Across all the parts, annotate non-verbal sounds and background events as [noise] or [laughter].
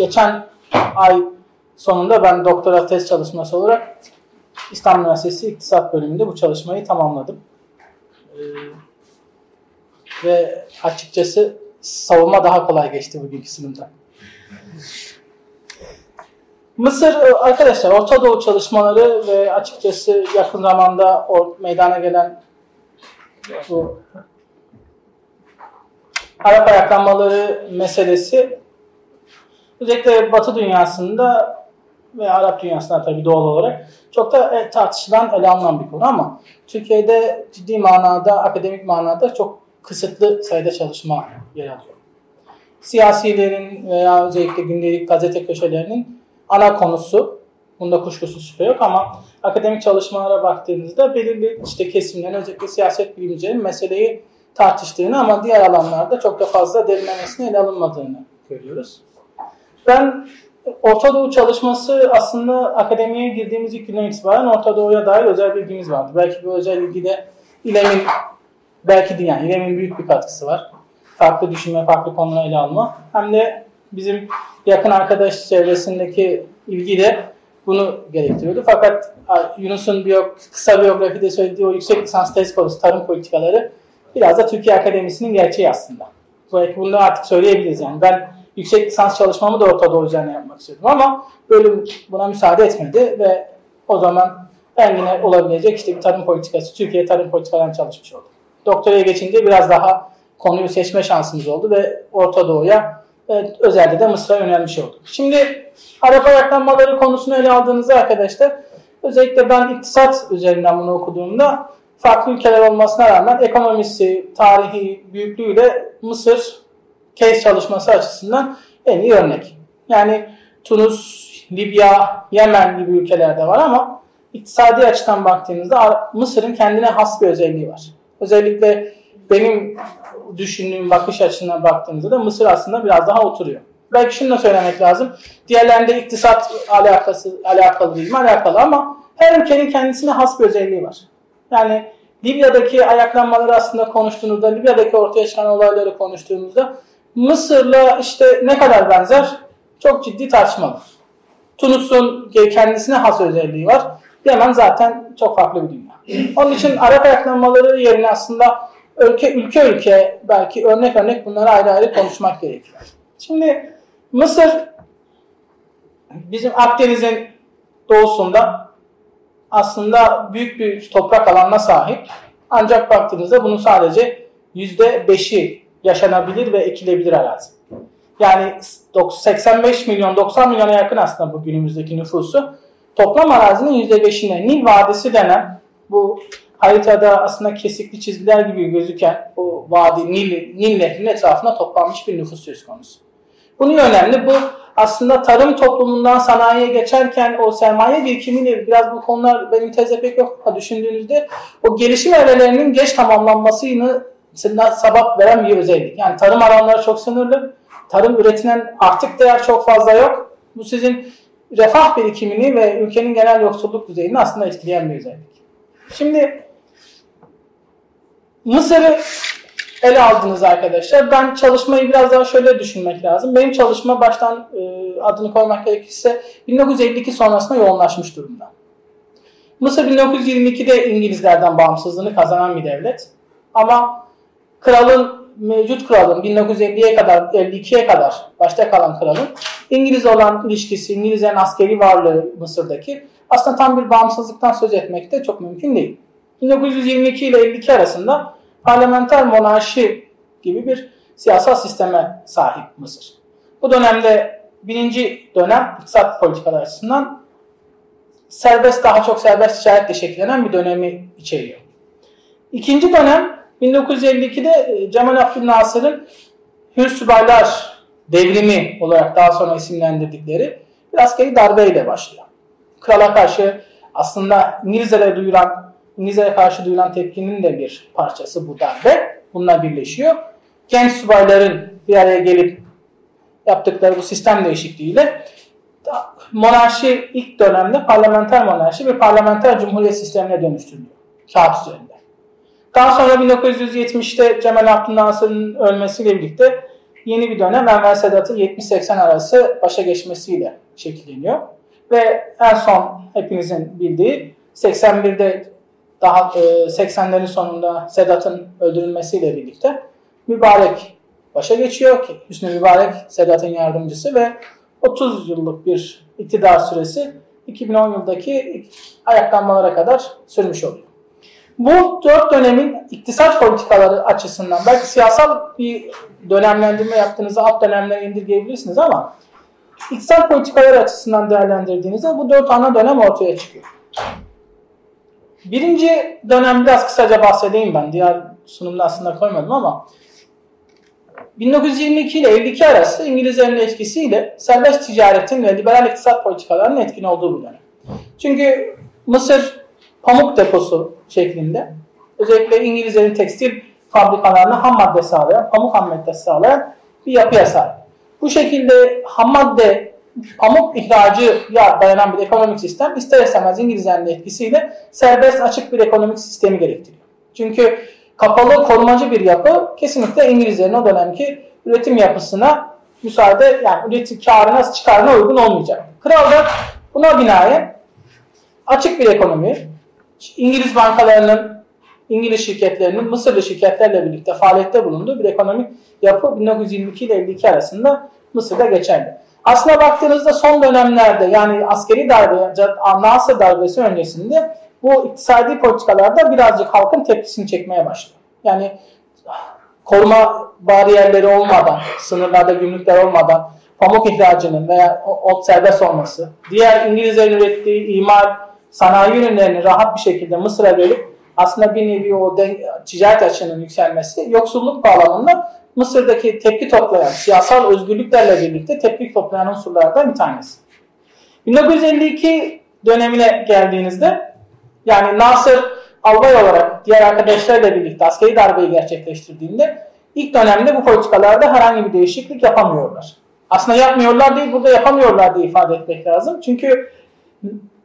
geçen ay sonunda ben doktora tez çalışması olarak İstanbul Üniversitesi İktisat Bölümünde bu çalışmayı tamamladım. Ee, ve açıkçası savunma daha kolay geçti bugünkü sunumda. Mısır arkadaşlar Orta Doğu çalışmaları ve açıkçası yakın zamanda o meydana gelen bu Arap ayaklanmaları meselesi özellikle Batı dünyasında ve Arap dünyasında tabii doğal olarak çok da e, tartışılan, ele alınan bir konu ama Türkiye'de ciddi manada, akademik manada çok kısıtlı sayıda çalışma yer alıyor. Siyasilerin veya özellikle gündelik gazete köşelerinin ana konusu, bunda kuşkusuz şüphe yok ama akademik çalışmalara baktığınızda belirli işte kesimlerin özellikle siyaset bilimcilerin meseleyi tartıştığını ama diğer alanlarda çok da fazla derinlemesine ele alınmadığını görüyoruz. Ben Orta Doğu çalışması aslında akademiye girdiğimiz ilk günden itibaren Orta Doğu'ya dair özel bilgimiz vardı. Belki bu özel bilgide İLEM'in belki de yani İLEM'in büyük bir katkısı var. Farklı düşünme, farklı konuları ele alma. Hem de bizim yakın arkadaş çevresindeki ilgi de bunu gerektiriyordu. Fakat Yunus'un biyo, kısa biyografide söylediği o yüksek lisans tez konusu tarım politikaları biraz da Türkiye Akademisi'nin gerçeği aslında. Belki bunu artık söyleyebiliriz yani. Ben yüksek lisans çalışmamı da Orta Doğu üzerine yapmak istedim ama bölüm buna müsaade etmedi ve o zaman en yine olabilecek işte bir tarım politikası, Türkiye tarım politikalarını çalışmış oldum. Doktoraya geçince biraz daha konuyu seçme şansımız oldu ve Orta Doğu'ya evet, özellikle de Mısır'a yönelmiş olduk. Şimdi Arap ayaklanmaları konusunu ele aldığınızda arkadaşlar özellikle ben iktisat üzerinden bunu okuduğumda farklı ülkeler olmasına rağmen ekonomisi, tarihi, büyüklüğüyle Mısır case çalışması açısından en iyi örnek. Yani Tunus, Libya, Yemen gibi ülkelerde var ama iktisadi açıdan baktığınızda Mısır'ın kendine has bir özelliği var. Özellikle benim düşündüğüm bakış açısından baktığımızda da Mısır aslında biraz daha oturuyor. Belki şunu da söylemek lazım. Diğerlerinde iktisat alakası, alakalı değil mi? Alakalı ama her ülkenin kendisine has bir özelliği var. Yani Libya'daki ayaklanmaları aslında konuştuğunuzda, Libya'daki ortaya çıkan olayları konuştuğumuzda Mısır'la işte ne kadar benzer? Çok ciddi tartışmalı. Tunus'un kendisine has özelliği var. Yemen zaten çok farklı bir dünya. Onun için Arap ayaklanmaları yerine aslında ülke ülke ülke belki örnek örnek bunları ayrı ayrı konuşmak gerekiyor. Şimdi Mısır bizim Akdeniz'in doğusunda aslında büyük bir toprak alanına sahip. Ancak baktığınızda bunun sadece %5'i yaşanabilir ve ekilebilir arazi. Yani 85 milyon 90 milyona yakın aslında bu günümüzdeki nüfusu toplam arazinin %5'ine Nil Vadisi denen bu haritada aslında kesikli çizgiler gibi gözüken o vadi Nil, Nil Nehri'nin etrafına toplanmış bir nüfus söz konusu. Bunun önemli. Bu aslında tarım toplumundan sanayiye geçerken o sermaye birikimiyle biraz bu konular benim teze pek yok ama düşündüğünüzde o gelişim evrelerinin geç tamamlanmasını sabah veren bir özellik. Yani tarım alanları çok sınırlı. Tarım üretilen artık değer çok fazla yok. Bu sizin refah birikimini ve ülkenin genel yoksulluk düzeyini aslında etkileyen bir özellik. Şimdi Mısır'ı ele aldınız arkadaşlar. Ben çalışmayı biraz daha şöyle düşünmek lazım. Benim çalışma baştan e, adını koymak gerekirse 1952 sonrasında yoğunlaşmış durumda. Mısır 1922'de İngilizlerden bağımsızlığını kazanan bir devlet. Ama kralın mevcut kralın 1950'ye kadar 52'ye kadar başta kalan kralın İngiliz olan ilişkisi, İngilizlerin askeri varlığı Mısır'daki aslında tam bir bağımsızlıktan söz etmek de çok mümkün değil. 1922 ile 52 arasında parlamenter monarşi gibi bir siyasal sisteme sahip Mısır. Bu dönemde birinci dönem iktisat politikalar açısından serbest daha çok serbest ticaretle şekillenen bir dönemi içeriyor. İkinci dönem 1952'de e, Cemal Abdülnasır'ın Hür Subaylar devrimi olarak daha sonra isimlendirdikleri bir askeri darbeyle başlıyor. Krala karşı aslında İngilizlere duyulan İngilizlere karşı duyulan tepkinin de bir parçası bu darbe. Bununla birleşiyor. Genç subayların bir araya gelip yaptıkları bu sistem değişikliğiyle monarşi ilk dönemde parlamenter monarşi bir parlamenter cumhuriyet sistemine dönüştürülüyor. Kağıt üzerinde. Daha sonra 1970'te Cemal Abdülnasır'ın ölmesiyle birlikte yeni bir dönem Enver Sedat'ın 70-80 arası başa geçmesiyle şekilleniyor. Ve en son hepinizin bildiği 81'de daha 80'lerin sonunda Sedat'ın öldürülmesiyle birlikte Mübarek başa geçiyor ki Hüsnü Mübarek Sedat'ın yardımcısı ve 30 yıllık bir iktidar süresi 2010 yıldaki ayaklanmalara kadar sürmüş oluyor. Bu dört dönemin iktisat politikaları açısından belki siyasal bir dönemlendirme yaptığınızda alt dönemlere indirgeyebilirsiniz ama iktisat politikaları açısından değerlendirdiğinizde bu dört ana dönem ortaya çıkıyor. Birinci dönem biraz kısaca bahsedeyim ben. Diğer sunumda aslında koymadım ama 1922 ile 52 arası İngilizlerin etkisiyle serbest ticaretin ve liberal iktisat politikalarının etkin olduğu bir dönem. Çünkü Mısır pamuk deposu şeklinde özellikle İngilizlerin tekstil fabrikalarına ham madde sağlayan, pamuk ham maddesi sağlayan bir yapıya sahip. Bu şekilde ham madde pamuk ihracı ya dayanan bir ekonomik sistem ister istemez İngilizlerin etkisiyle serbest açık bir ekonomik sistemi gerektiriyor. Çünkü kapalı korumacı bir yapı kesinlikle İngilizlerin o dönemki üretim yapısına müsaade yani üretim karına çıkarına uygun olmayacak. Kral da buna binaen açık bir ekonomi, İngiliz bankalarının, İngiliz şirketlerinin Mısırlı şirketlerle birlikte faaliyette bulunduğu bir ekonomik yapı 1922 ile 52 arasında Mısır'da geçerli. Aslına baktığınızda son dönemlerde yani askeri darbe, Nasır darbesi öncesinde bu iktisadi politikalarda birazcık halkın tepkisini çekmeye başlıyor. Yani koruma bariyerleri olmadan, sınırlarda gümrükler olmadan pamuk ihracının veya ot serbest olması, diğer İngilizlerin ürettiği imal sanayi ürünlerini rahat bir şekilde Mısır'a verip aslında bir nevi o ticaret açığının yükselmesi yoksulluk bağlamında Mısır'daki tepki toplayan, siyasal özgürlüklerle birlikte tepki toplayan unsurlardan bir tanesi. 1952 dönemine geldiğinizde yani Nasır albay olarak diğer arkadaşlarıyla birlikte askeri darbeyi gerçekleştirdiğinde ilk dönemde bu politikalarda herhangi bir değişiklik yapamıyorlar. Aslında yapmıyorlar değil, burada yapamıyorlar diye ifade etmek lazım. Çünkü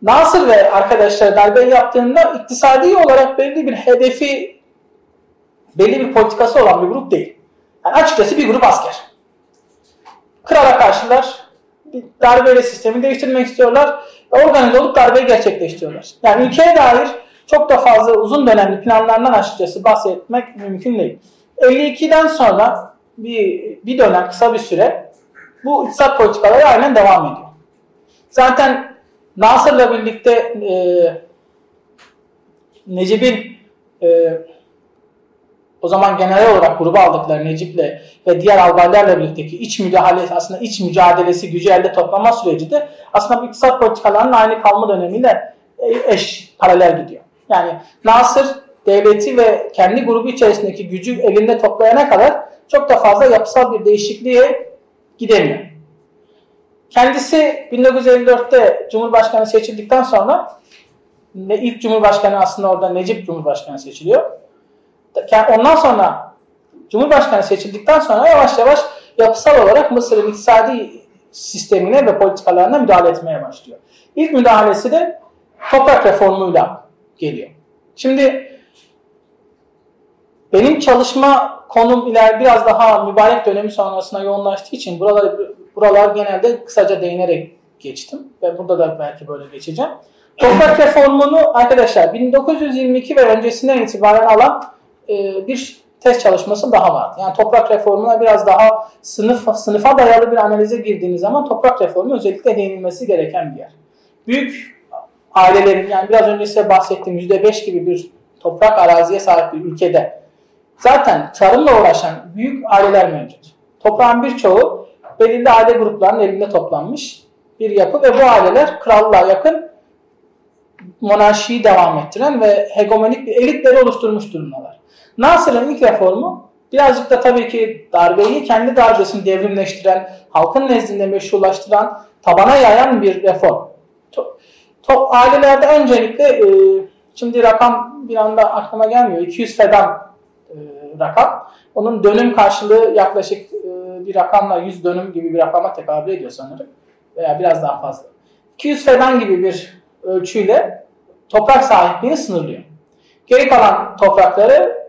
Nasır ve arkadaşlar darbe yaptığında iktisadi olarak belli bir hedefi, belli bir politikası olan bir grup değil. Yani açıkçası bir grup asker. Krala karşılar, darbeyle sistemi değiştirmek istiyorlar ve organize olup darbeyi gerçekleştiriyorlar. Yani ülkeye dair çok da fazla uzun dönemli planlardan açıkçası bahsetmek mümkün değil. 52'den sonra bir, bir dönem kısa bir süre bu iktisat politikaları aynen devam ediyor. Zaten Nasır'la birlikte e, Necip'in e, o zaman genel olarak gruba aldıkları Necip'le ve diğer albaylarla birlikteki iç müdahale aslında iç mücadelesi gücü elde toplama süreci de aslında bu iktisat politikalarının aynı kalma dönemiyle eş paralel gidiyor. Yani Nasır devleti ve kendi grubu içerisindeki gücü elinde toplayana kadar çok da fazla yapısal bir değişikliğe gidemiyor. Kendisi 1954'te Cumhurbaşkanı seçildikten sonra ilk Cumhurbaşkanı aslında orada Necip Cumhurbaşkanı seçiliyor. Ondan sonra Cumhurbaşkanı seçildikten sonra yavaş yavaş yapısal olarak Mısır'ın iktisadi sistemine ve politikalarına müdahale etmeye başlıyor. İlk müdahalesi de toprak reformuyla geliyor. Şimdi benim çalışma konum iler biraz daha mübarek dönemi sonrasına yoğunlaştığı için buralar, buralar genelde kısaca değinerek geçtim. Ve burada da belki böyle geçeceğim. Toprak [clears throat] reformunu arkadaşlar 1922 ve öncesinden itibaren alan e, bir test çalışması daha vardı. Yani toprak reformuna biraz daha sınıf sınıfa dayalı bir analize girdiğiniz zaman toprak reformu özellikle değinilmesi gereken bir yer. Büyük ailelerin yani biraz önce size bahsettiğim %5 gibi bir toprak araziye sahip bir ülkede zaten tarımla uğraşan büyük aileler mevcut. Toprağın birçoğu belirli aile gruplarının elinde toplanmış bir yapı ve bu aileler krallığa yakın monarşiyi devam ettiren ve hegemonik bir elitleri oluşturmuş durumdalar. Nasır'ın ilk reformu birazcık da tabii ki darbeyi kendi darbesini devrimleştiren, halkın nezdinde meşrulaştıran, tabana yayan bir reform. Top, ailelerde öncelikle e, şimdi rakam bir anda aklıma gelmiyor. 200 fedan rakam. Onun dönüm karşılığı yaklaşık e, bir rakamla 100 dönüm gibi bir rakama tekabül ediyor sanırım. Veya biraz daha fazla. 200 fedan gibi bir ölçüyle toprak sahipliğini sınırlıyor. Geri kalan toprakları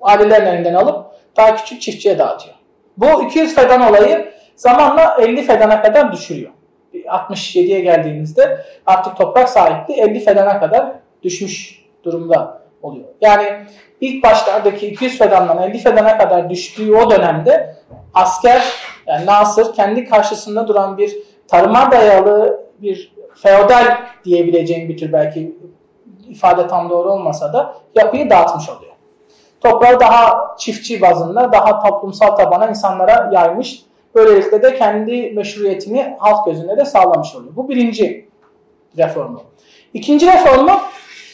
ailelerin elinden alıp daha küçük çiftçiye dağıtıyor. Bu 200 fedan olayı zamanla 50 fedana kadar düşürüyor. 67'ye geldiğimizde artık toprak sahipliği 50 fedana kadar düşmüş durumda oluyor. Yani ilk başlardaki 200 fedandan 50 fedana kadar düştüğü o dönemde asker yani Nasır kendi karşısında duran bir tarıma dayalı bir feodal diyebileceğim bir tür belki ifade tam doğru olmasa da yapıyı dağıtmış oluyor. Toprağı daha çiftçi bazında, daha toplumsal tabana insanlara yaymış. Böylelikle de kendi meşruiyetini halk gözünde de sağlamış oluyor. Bu birinci reformu. İkinci reformu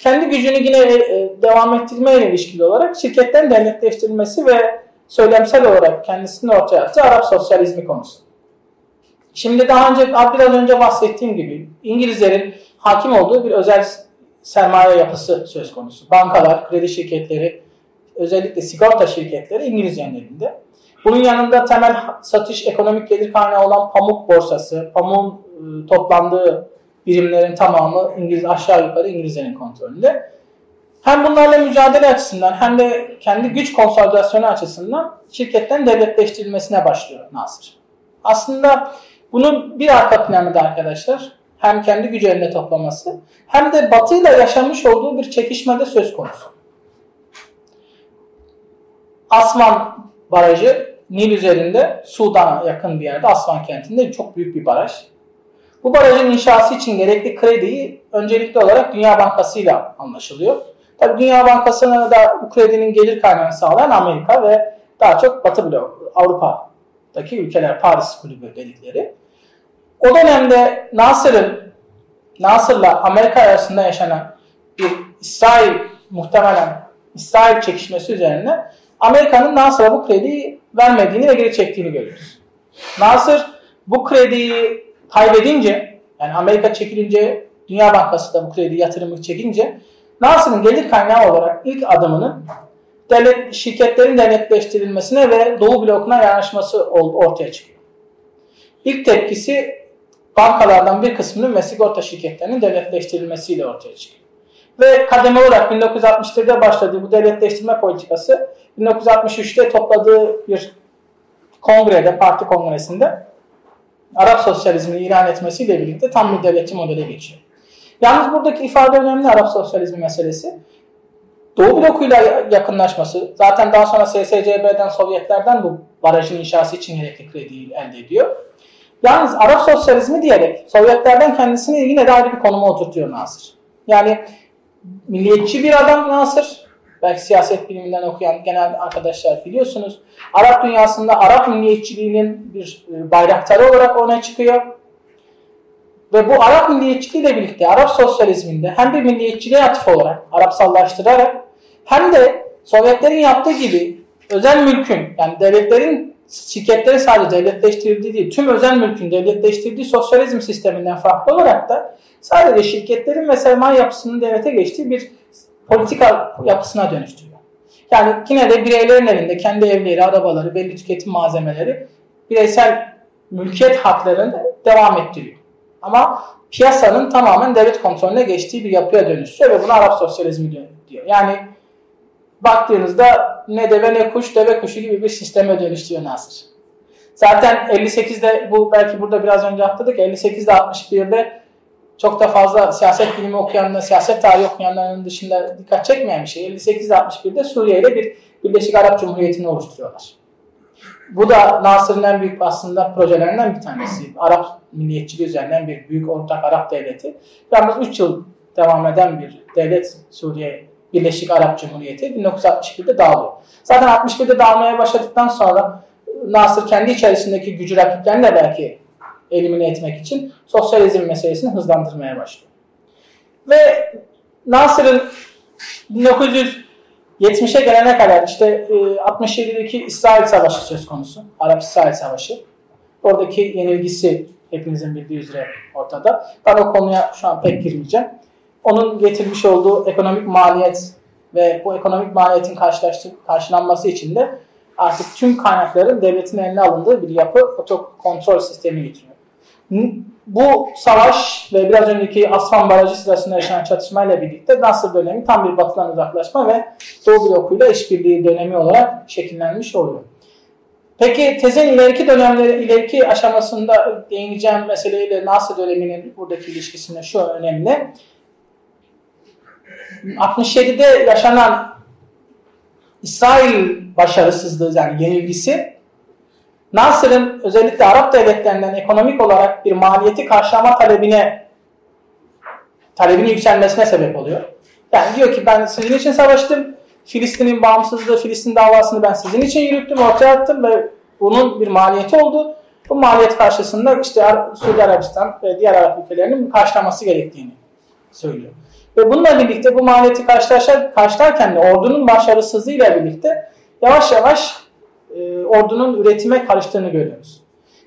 kendi gücünü yine e, devam ettirmeye ilişkili olarak şirketten devletleştirilmesi ve söylemsel olarak kendisini ortaya attığı Arap sosyalizmi konusu. Şimdi daha önce biraz önce bahsettiğim gibi İngilizlerin hakim olduğu bir özel sermaye yapısı söz konusu. Bankalar, kredi şirketleri, özellikle sigorta şirketleri İngilizlerin elinde. Bunun yanında temel satış ekonomik gelir kaynağı olan pamuk borsası, pamuğun e, toplandığı birimlerin tamamı İngiliz aşağı yukarı İngilizlerin kontrolünde. Hem bunlarla mücadele açısından hem de kendi güç konsolidasyonu açısından şirketten devletleştirilmesine başlıyor Nasır. Aslında bunun bir arka planı da arkadaşlar hem kendi gücü elinde toplaması hem de batıyla yaşamış olduğu bir çekişmede söz konusu. Asman Barajı Nil üzerinde Sudan'a yakın bir yerde Asvan kentinde çok büyük bir baraj. Bu barajın inşası için gerekli krediyi öncelikli olarak Dünya Bankası ile anlaşılıyor. Tabi Dünya Bankası'na da bu kredinin gelir kaynağını sağlayan Amerika ve daha çok Batı bloğu, Avrupa'daki ülkeler, Paris kulübü dedikleri. O dönemde Nasır'ın, Nasır'la Amerika arasında yaşanan bir İsrail muhtemelen İsrail çekişmesi üzerine Amerika'nın Nasır'a bu krediyi vermediğini ve geri çektiğini görüyoruz. Nasır bu krediyi kaybedince yani Amerika çekilince Dünya Bankası da bu kredi yatırımı çekince Nasır'ın gelir kaynağı olarak ilk adımını devlet şirketlerin devletleştirilmesine ve Doğu blokuna yanaşması ortaya çıkıyor. İlk tepkisi bankalardan bir kısmının ve sigorta şirketlerinin devletleştirilmesiyle ortaya çıkıyor. Ve kademe olarak 1961'de başladığı bu devletleştirme politikası 1963'te topladığı bir kongrede, parti kongresinde Arap sosyalizmini ilan etmesiyle birlikte tam bir devletçi modele geçiyor. Yalnız buradaki ifade önemli Arap sosyalizmi meselesi. Doğu blokuyla yakınlaşması, zaten daha sonra SSCB'den, Sovyetlerden bu barajın inşası için gerekli krediyi elde ediyor. Yalnız Arap sosyalizmi diyerek Sovyetlerden kendisini yine de ayrı bir konuma oturtuyor Nasır. Yani milliyetçi bir adam Nasır. Belki siyaset biliminden okuyan genel arkadaşlar biliyorsunuz. Arap dünyasında Arap milliyetçiliğinin bir e, bayraktarı olarak ona çıkıyor. Ve bu Arap milliyetçiliğiyle birlikte Arap sosyalizminde hem bir milliyetçiliğe atıf olarak Arapsallaştırarak hem de Sovyetlerin yaptığı gibi özel mülkün yani devletlerin şirketleri sadece devletleştirildiği değil, tüm özel mülkün devletleştirdiği sosyalizm sisteminden farklı olarak da sadece şirketlerin ve sermaye yapısının devlete geçtiği bir politika yapısına dönüştürüyor. Yani yine de bireylerin elinde kendi evleri, arabaları, belli tüketim malzemeleri bireysel mülkiyet haklarını devam ettiriyor. Ama piyasanın tamamen devlet kontrolüne geçtiği bir yapıya dönüştürüyor ve buna Arap sosyalizmi diyor. Yani baktığınızda ne deve ne kuş, deve kuşu gibi bir sisteme dönüştürüyor Nasır. Zaten 58'de bu belki burada biraz önce atladık. 58'de 61'de çok da fazla siyaset bilimi okuyanlar, siyaset tarihi okuyanların dışında dikkat çekmeyen bir şey. 58'de 61'de Suriye ile bir Birleşik Arap Cumhuriyeti'ni oluşturuyorlar. Bu da Nasır'ın en büyük aslında projelerinden bir tanesi. Arap milliyetçiliği üzerinden bir büyük ortak Arap devleti. Yalnız 3 yıl devam eden bir devlet Suriye Birleşik Arap Cumhuriyeti 1961'de dağılıyor. Zaten 61'de dağılmaya başladıktan sonra Nasır kendi içerisindeki gücü rakiplerini de belki elimine etmek için sosyalizm meselesini hızlandırmaya başlıyor. Ve Nasır'ın 1970'e gelene kadar işte 67'deki e, İsrail Savaşı söz konusu. Arap-İsrail Savaşı. Oradaki yenilgisi hepinizin bildiği üzere ortada. Ben o konuya şu an pek girmeyeceğim. Onun getirmiş olduğu ekonomik maliyet ve bu ekonomik maliyetin karşılanması için de artık tüm kaynakların devletin eline alındığı bir yapı kontrol sistemi getiriyor. Bu savaş ve biraz önceki Asfan Barajı sırasında yaşanan çatışmayla birlikte Nasır dönemi tam bir batıdan uzaklaşma ve Doğu blokuyla işbirliği dönemi olarak şekillenmiş oluyor. Peki tezin ileriki dönemleri, ileriki aşamasında değineceğim meseleyle Nasır döneminin buradaki ilişkisinde şu önemli. 67'de yaşanan İsrail başarısızlığı yani yenilgisi Nasır'ın özellikle Arap devletlerinden ekonomik olarak bir maliyeti karşılama talebine talebinin yükselmesine sebep oluyor. Yani diyor ki ben sizin için savaştım. Filistin'in bağımsızlığı, Filistin davasını ben sizin için yürüttüm, ortaya attım ve bunun bir maliyeti oldu. Bu maliyet karşısında işte Suudi Arabistan ve diğer Arap ülkelerinin karşılaması gerektiğini söylüyor. Ve bununla birlikte bu maliyeti karşılarken de ordunun başarısızlığıyla birlikte yavaş yavaş e, ordunun üretime karıştığını görüyoruz.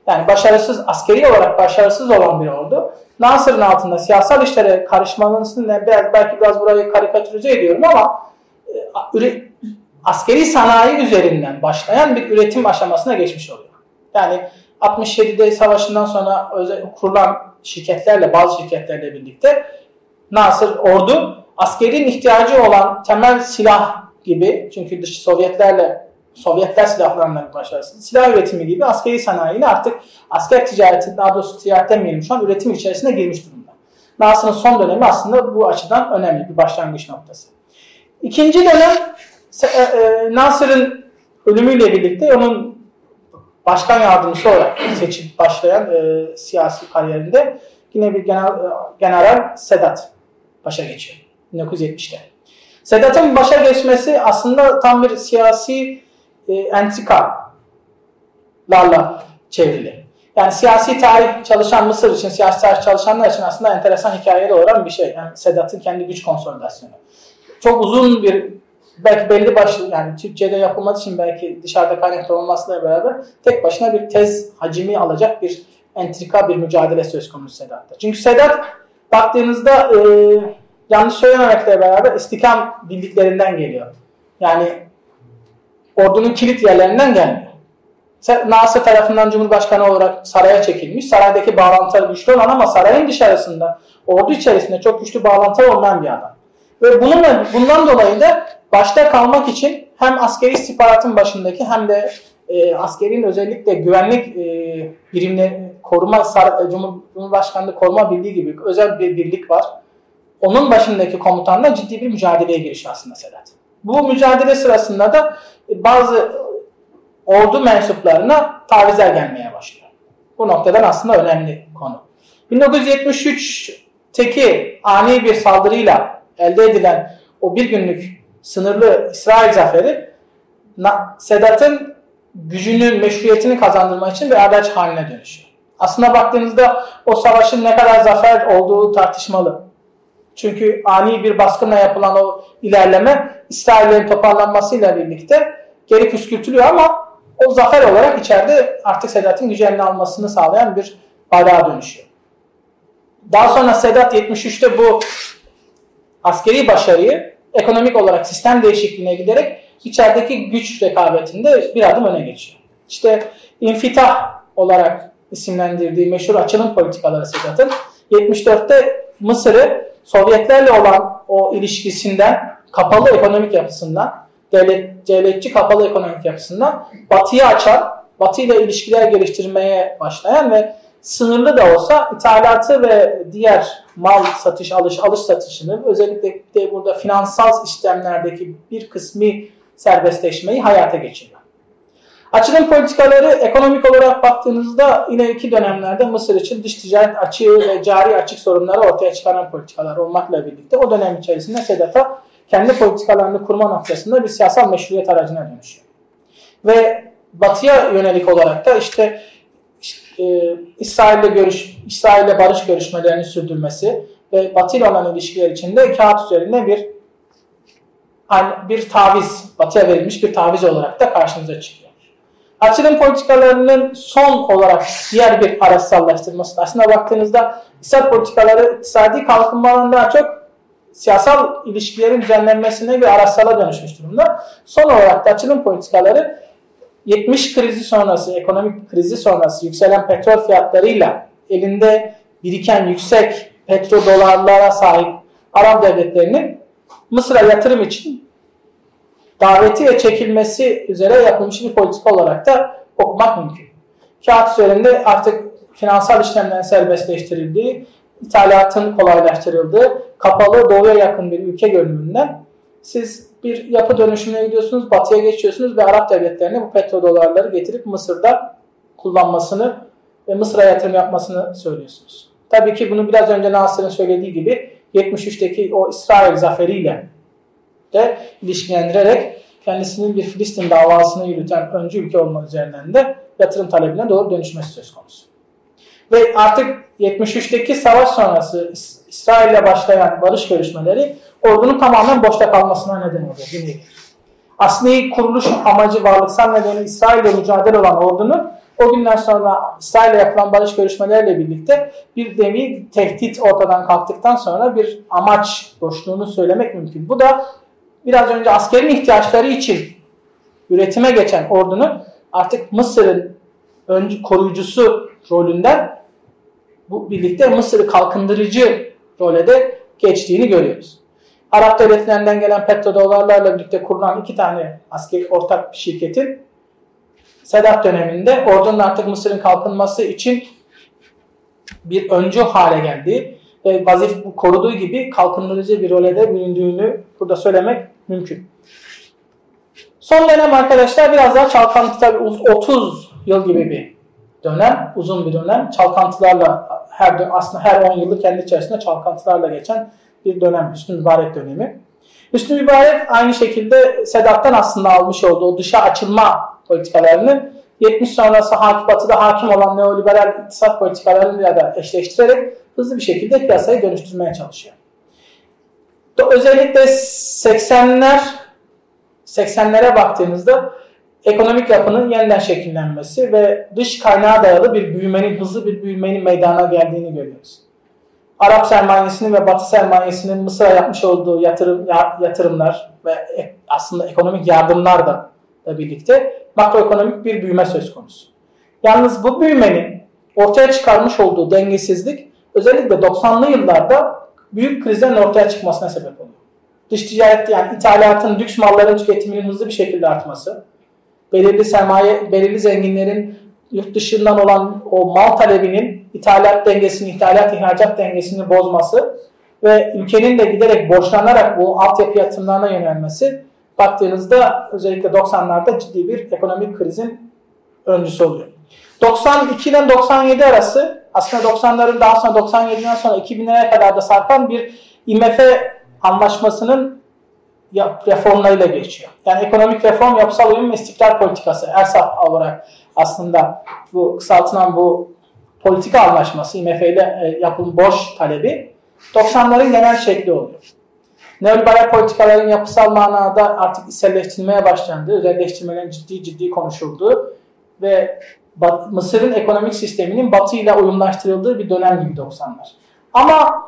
Yani başarısız, askeri olarak başarısız olan bir ordu Nasır'ın altında siyasal işlere karışmasını belki biraz burayı karikatürize ediyorum ama e, askeri sanayi üzerinden başlayan bir üretim aşamasına geçmiş oluyor. Yani 67'de savaşından sonra özel, kurulan şirketlerle, bazı şirketlerle birlikte Nasır ordu askerin ihtiyacı olan temel silah gibi çünkü dış Sovyetlerle Sovyetler silahlarından başarısı silah üretimi gibi askeri sanayiyle artık asker ticareti daha doğrusu ticaret demeyelim şu an üretim içerisine girmiş durumda. Nasır'ın son dönemi aslında bu açıdan önemli bir başlangıç noktası. İkinci dönem e, e, Nasır'ın ölümüyle birlikte onun başkan yardımcısı olarak seçip başlayan e, siyasi kariyerinde yine bir genel, e, general Sedat başa geçiyor 1970'te. Sedat'ın başa geçmesi aslında tam bir siyasi e, entrikalarla çevrili. Yani siyasi tarih çalışan Mısır için, siyasi tarih çalışanlar için aslında enteresan hikayeli olan bir şey. Yani Sedat'ın kendi güç konsolidasyonu. Çok uzun bir belki belli başlı yani Türkçe'de yapılması için belki dışarıda kaynaklı olmasıyla beraber tek başına bir tez hacimi alacak bir entrika bir mücadele söz konusu Sedat'ta. Çünkü Sedat baktığınızda e, yanlış söylememekle beraber istikam bildiklerinden geliyor. Yani ordunun kilit yerlerinden gelmiyor. Nasır tarafından Cumhurbaşkanı olarak saraya çekilmiş. Saraydaki bağlantıları güçlü olan ama sarayın dışarısında, ordu içerisinde çok güçlü bağlantılar olmayan bir adam. Ve bununla, bundan dolayı da başta kalmak için hem askeri istihbaratın başındaki hem de e, askerin özellikle güvenlik e, birimleri koruma Sar Cumhurbaşkanlığı koruma birliği gibi özel bir birlik var. Onun başındaki komutanla ciddi bir mücadeleye giriş aslında Sedat. Bu mücadele sırasında da bazı ordu mensuplarına tavizler gelmeye başlıyor. Bu noktadan aslında önemli konu. 1973'teki ani bir saldırıyla elde edilen o bir günlük sınırlı İsrail zaferi Sedat'ın gücünün, meşruiyetini kazandırmak için bir araç haline dönüşüyor. Aslında baktığınızda o savaşın ne kadar zafer olduğu tartışmalı. Çünkü ani bir baskınla yapılan o ilerleme İsraillerin toparlanmasıyla birlikte geri püskürtülüyor ama o zafer olarak içeride artık Sedat'ın gücü almasını sağlayan bir bayrağa dönüşüyor. Daha sonra Sedat 73'te bu askeri başarıyı ekonomik olarak sistem değişikliğine giderek içerideki güç rekabetinde bir adım öne geçiyor. İşte infitah olarak isimlendirdiği meşhur açılım politikaları Sedat'ın 74'te Mısır'ı Sovyetlerle olan o ilişkisinden, kapalı ekonomik yapısından, devlet, devletçi kapalı ekonomik yapısından batıya açan, batı ile ilişkiler geliştirmeye başlayan ve sınırlı da olsa ithalatı ve diğer mal satış, alış, alış satışını özellikle de burada finansal işlemlerdeki bir kısmi serbestleşmeyi hayata geçiriyor. Açılım politikaları ekonomik olarak baktığınızda ileriki dönemlerde Mısır için dış ticaret açığı ve cari açık sorunları ortaya çıkaran politikalar olmakla birlikte o dönem içerisinde Sedat'a kendi politikalarını kurma noktasında bir siyasal meşruiyet aracına dönüşüyor. Ve batıya yönelik olarak da işte, işte e, İsrail'le görüş, İsrail'le barış görüşmelerini sürdürmesi ve Batı ile olan ilişkiler içinde kağıt üzerinde bir bir taviz, batıya verilmiş bir taviz olarak da karşımıza çıkıyor. Açılım politikalarının son olarak diğer bir araçsallaştırması. Aslında baktığınızda iktisat politikaları iktisadi kalkınmadan daha çok siyasal ilişkilerin düzenlenmesine bir araçsala dönüşmüş durumda. Son olarak da açılım politikaları 70 krizi sonrası, ekonomik krizi sonrası yükselen petrol fiyatlarıyla elinde biriken yüksek petrodolarlara sahip Arap devletlerinin Mısır'a yatırım için daveti ve çekilmesi üzere yapılmış bir politika olarak da okumak mümkün. Kağıt üzerinde artık finansal işlemlerin serbestleştirildiği, ithalatın kolaylaştırıldığı, kapalı doğuya yakın bir ülke görünümünden siz bir yapı dönüşümüne gidiyorsunuz, batıya geçiyorsunuz ve Arap devletlerine bu petrodolarları getirip Mısır'da kullanmasını ve Mısır'a yatırım yapmasını söylüyorsunuz. Tabii ki bunu biraz önce Nasır'ın söylediği gibi 73'teki o İsrail zaferiyle de ilişkilendirerek kendisinin bir Filistin davasını yürüten öncü ülke olma üzerinden de yatırım talebine doğru dönüşmesi söz konusu. Ve artık 73'teki savaş sonrası İsrail ile başlayan barış görüşmeleri ordunun tamamen boşta kalmasına neden oluyor. Nevi. Asli kuruluş amacı varlıksal nedeni İsrail ile mücadele olan ordunun o günden sonra İsrail ile yapılan barış görüşmeleriyle birlikte bir nevi tehdit ortadan kalktıktan sonra bir amaç boşluğunu söylemek mümkün. Bu da biraz önce askerin ihtiyaçları için üretime geçen ordunun artık Mısır'ın öncü koruyucusu rolünden bu birlikte Mısır'ı kalkındırıcı role de geçtiğini görüyoruz. Arap devletlerinden gelen petrodolarlarla birlikte kurulan iki tane askeri ortak bir şirketin Sedat döneminde ordunun artık Mısır'ın kalkınması için bir öncü hale geldiği ve vazif koruduğu gibi kalkındırıcı bir role de büründüğünü burada söylemek mümkün. Son dönem arkadaşlar biraz daha çalkantı tabi 30 yıl gibi bir dönem, uzun bir dönem. Çalkantılarla her aslında her 10 yıllık kendi içerisinde çalkantılarla geçen bir dönem, Hüsnü Mübarek dönemi. Hüsnü Mübarek aynı şekilde Sedat'tan aslında almış olduğu dışa açılma politikalarını 70 sonrası hakim, batıda hakim olan neoliberal iktisat politikalarıyla da eşleştirerek hızlı bir şekilde piyasayı dönüştürmeye çalışıyor. Özellikle 80'ler 80'lere baktığınızda ekonomik yapının yeniden şekillenmesi ve dış kaynağa dayalı bir büyümenin, hızlı bir büyümenin meydana geldiğini görüyoruz. Arap sermayesinin ve Batı sermayesinin Mısır'a yapmış olduğu yatırım, yatırımlar ve aslında ekonomik yardımlar da birlikte makroekonomik bir büyüme söz konusu. Yalnız bu büyümenin ortaya çıkarmış olduğu dengesizlik özellikle 90'lı yıllarda büyük krizlerin ortaya çıkmasına sebep oluyor. Dış ticaret yani ithalatın, lüks malların tüketiminin hızlı bir şekilde artması, belirli sermaye, belirli zenginlerin yurt dışından olan o mal talebinin ithalat dengesini, ithalat ihracat dengesini bozması ve ülkenin de giderek borçlanarak bu altyapı yatırımlarına yönelmesi baktığınızda özellikle 90'larda ciddi bir ekonomik krizin öncüsü oluyor. 92'den 97 arası aslında 90'ların daha sonra 97'den sonra 2000'lere kadar da sarkan bir IMF anlaşmasının reformlarıyla geçiyor. Yani ekonomik reform, yapısal uyum ve istikrar politikası ERSAP olarak aslında bu kısaltılan bu politika anlaşması IMF ile e, yapılan borç talebi 90'ların genel şekli oluyor. Neoliberal politikaların yapısal manada artık iselleştirilmeye başlandığı, özelleştirmelerin ciddi ciddi konuşulduğu ve Mısır'ın ekonomik sisteminin Batı ile uyumlaştırıldığı bir dönem gibi 90'lar. Ama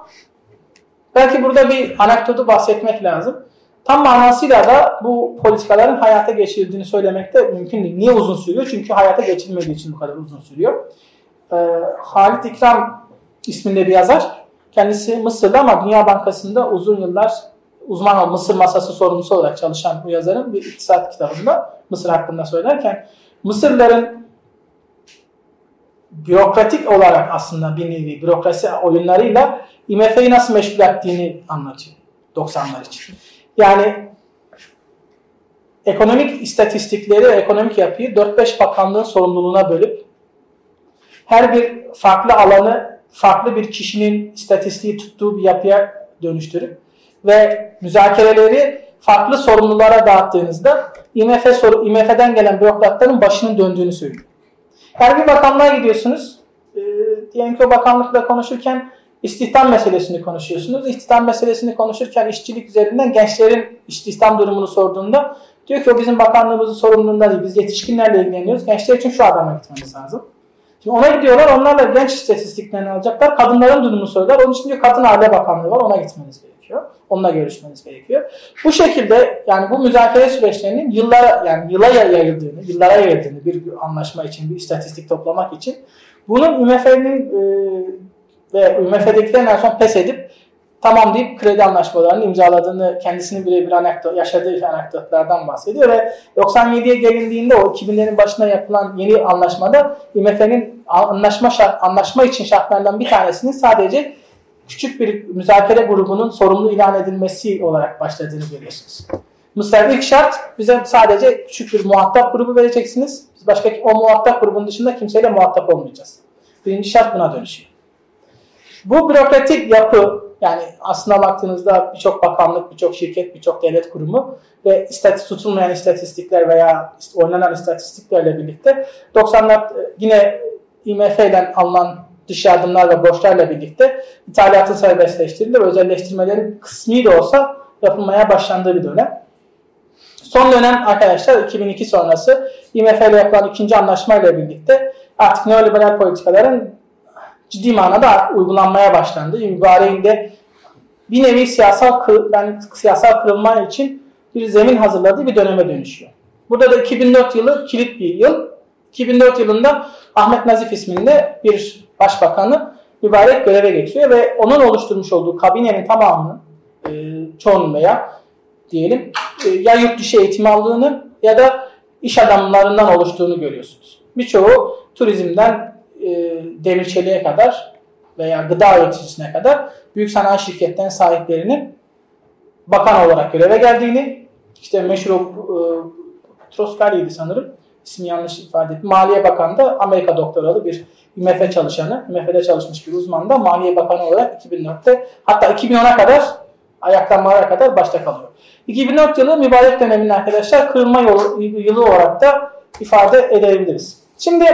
belki burada bir anekdotu bahsetmek lazım. Tam manasıyla da bu politikaların hayata geçirildiğini söylemek de mümkün değil. Niye uzun sürüyor? Çünkü hayata geçilmediği için bu kadar uzun sürüyor. Ee, Halit İkram isminde bir yazar. Kendisi Mısırlı ama Dünya Bankası'nda uzun yıllar uzman Mısır masası sorumlusu olarak çalışan bu yazarın bir iktisat kitabında Mısır hakkında söylerken Mısırların bürokratik olarak aslında bir nevi bürokrasi oyunlarıyla IMF'yi nasıl meşgul ettiğini anlatıyor 90'lar için. Yani ekonomik istatistikleri, ekonomik yapıyı 4-5 bakanlığın sorumluluğuna bölüp her bir farklı alanı farklı bir kişinin istatistiği tuttuğu bir yapıya dönüştürüp ve müzakereleri farklı sorumlulara dağıttığınızda IMF soru, IMF'den gelen bürokratların başının döndüğünü söylüyor. Her bir bakanlığa gidiyorsunuz. E, diyelim ki o bakanlıkla konuşurken istihdam meselesini konuşuyorsunuz. İstihdam meselesini konuşurken işçilik üzerinden gençlerin istihdam durumunu sorduğunda diyor ki o bizim bakanlığımızın sorumluluğunda değil. Biz yetişkinlerle ilgileniyoruz. Gençler için şu adama gitmemiz lazım. Şimdi ona gidiyorlar. Onlarla genç istatistiklerini alacaklar. Kadınların durumunu söyler. Onun için diyor kadın aile bakanlığı var. Ona gitmeniz gerekiyor gerekiyor. Onunla görüşmeniz gerekiyor. Bu şekilde yani bu müzakere süreçlerinin yıllara yani yıla yayıldığını, yıllara yayıldığını bir anlaşma için, bir istatistik toplamak için bunun IMF'nin e, ve IMF'dekilerin en son pes edip tamam deyip kredi anlaşmalarını imzaladığını, kendisini birebir anekdot, yaşadığı anekdotlardan bahsediyor ve 97'ye gelindiğinde o 2000'lerin başına yapılan yeni anlaşmada IMF'nin anlaşma şart, anlaşma için şartlarından bir tanesinin sadece küçük bir müzakere grubunun sorumlu ilan edilmesi olarak başladığını görüyorsunuz. Mısır ilk şart bize sadece küçük bir muhatap grubu vereceksiniz. Biz başka o muhatap grubunun dışında kimseyle muhatap olmayacağız. Birinci şart buna dönüşüyor. Bu bürokratik yapı yani aslında baktığınızda birçok bakanlık, birçok şirket, birçok devlet kurumu ve istatistik tutulmayan istatistikler veya oynanan istatistiklerle birlikte 90'lar yine IMF ile alınan dış yardımlar ve borçlarla birlikte ithalatın serbestleştirildi ve özelleştirmelerin kısmi de olsa yapılmaya başlandığı bir dönem. Son dönem arkadaşlar 2002 sonrası IMF ile yapılan ikinci anlaşmayla birlikte artık neoliberal politikaların ciddi manada uygulanmaya başlandı. Mübareğinde bir nevi siyasal yani siyasal kırılma için bir zemin hazırladığı bir döneme dönüşüyor. Burada da 2004 yılı kilit bir yıl. 2004 yılında Ahmet Nazif isminde bir başbakanı mübarek göreve geçiyor ve onun oluşturmuş olduğu kabinenin tamamını e, çoğunun veya diyelim e, ya yurt dışı eğitim aldığını ya da iş adamlarından oluştuğunu görüyorsunuz. Birçoğu turizmden e, demir kadar veya gıda üreticisine kadar büyük sanayi şirketlerinin sahiplerinin bakan olarak göreve geldiğini, işte meşhur e, Troskari'ydi sanırım, ismi yanlış ifade ettim. Maliye Bakanı da Amerika doktoralı bir IMF çalışanı, IMF'de çalışmış bir uzman da Maliye Bakanı olarak 2004'te hatta 2010'a kadar ayaklanmalara kadar başta kalıyor. 2004 yılı mübarek döneminin arkadaşlar kırılma yolu, yılı olarak da ifade edebiliriz. Şimdi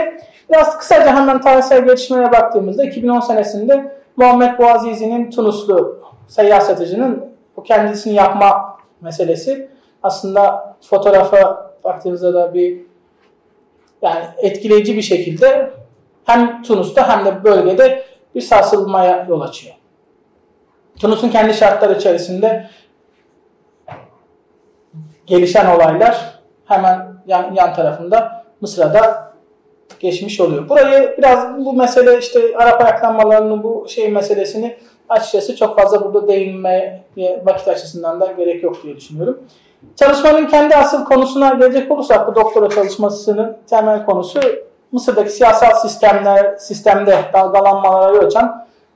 biraz kısaca hemen tarihsel gelişmelere baktığımızda 2010 senesinde Muhammed Boazizi'nin Tunuslu seyyar satıcının o kendisini yapma meselesi aslında fotoğrafa baktığımızda da bir yani etkileyici bir şekilde hem Tunus'ta hem de bölgede bir sarsılmaya yol açıyor. Tunus'un kendi şartları içerisinde gelişen olaylar hemen yan, yan tarafında Mısır'da geçmiş oluyor. Burayı biraz bu mesele işte Arap ayaklanmalarının bu şey meselesini açıkçası çok fazla burada değinmeye vakit açısından da gerek yok diye düşünüyorum. Çalışmanın kendi asıl konusuna gelecek olursak bu doktora çalışmasının temel konusu Mısır'daki siyasal sistemler sistemde dalgalanmalara yol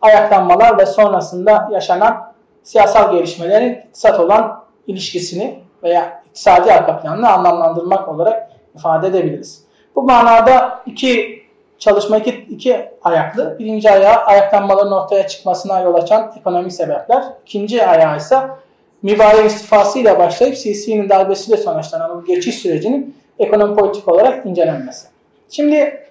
ayaklanmalar ve sonrasında yaşanan siyasal gelişmelerin iktisat olan ilişkisini veya iktisadi arka planını anlamlandırmak olarak ifade edebiliriz. Bu manada iki çalışma iki, iki ayaklı. Birinci ayağı ayaklanmaların ortaya çıkmasına yol açan ekonomik sebepler. İkinci ayağı ise mübarek istifasıyla başlayıp CC'nin darbesiyle sonuçlanan bu geçiş sürecinin ekonomi politik olarak incelenmesi. Şimdi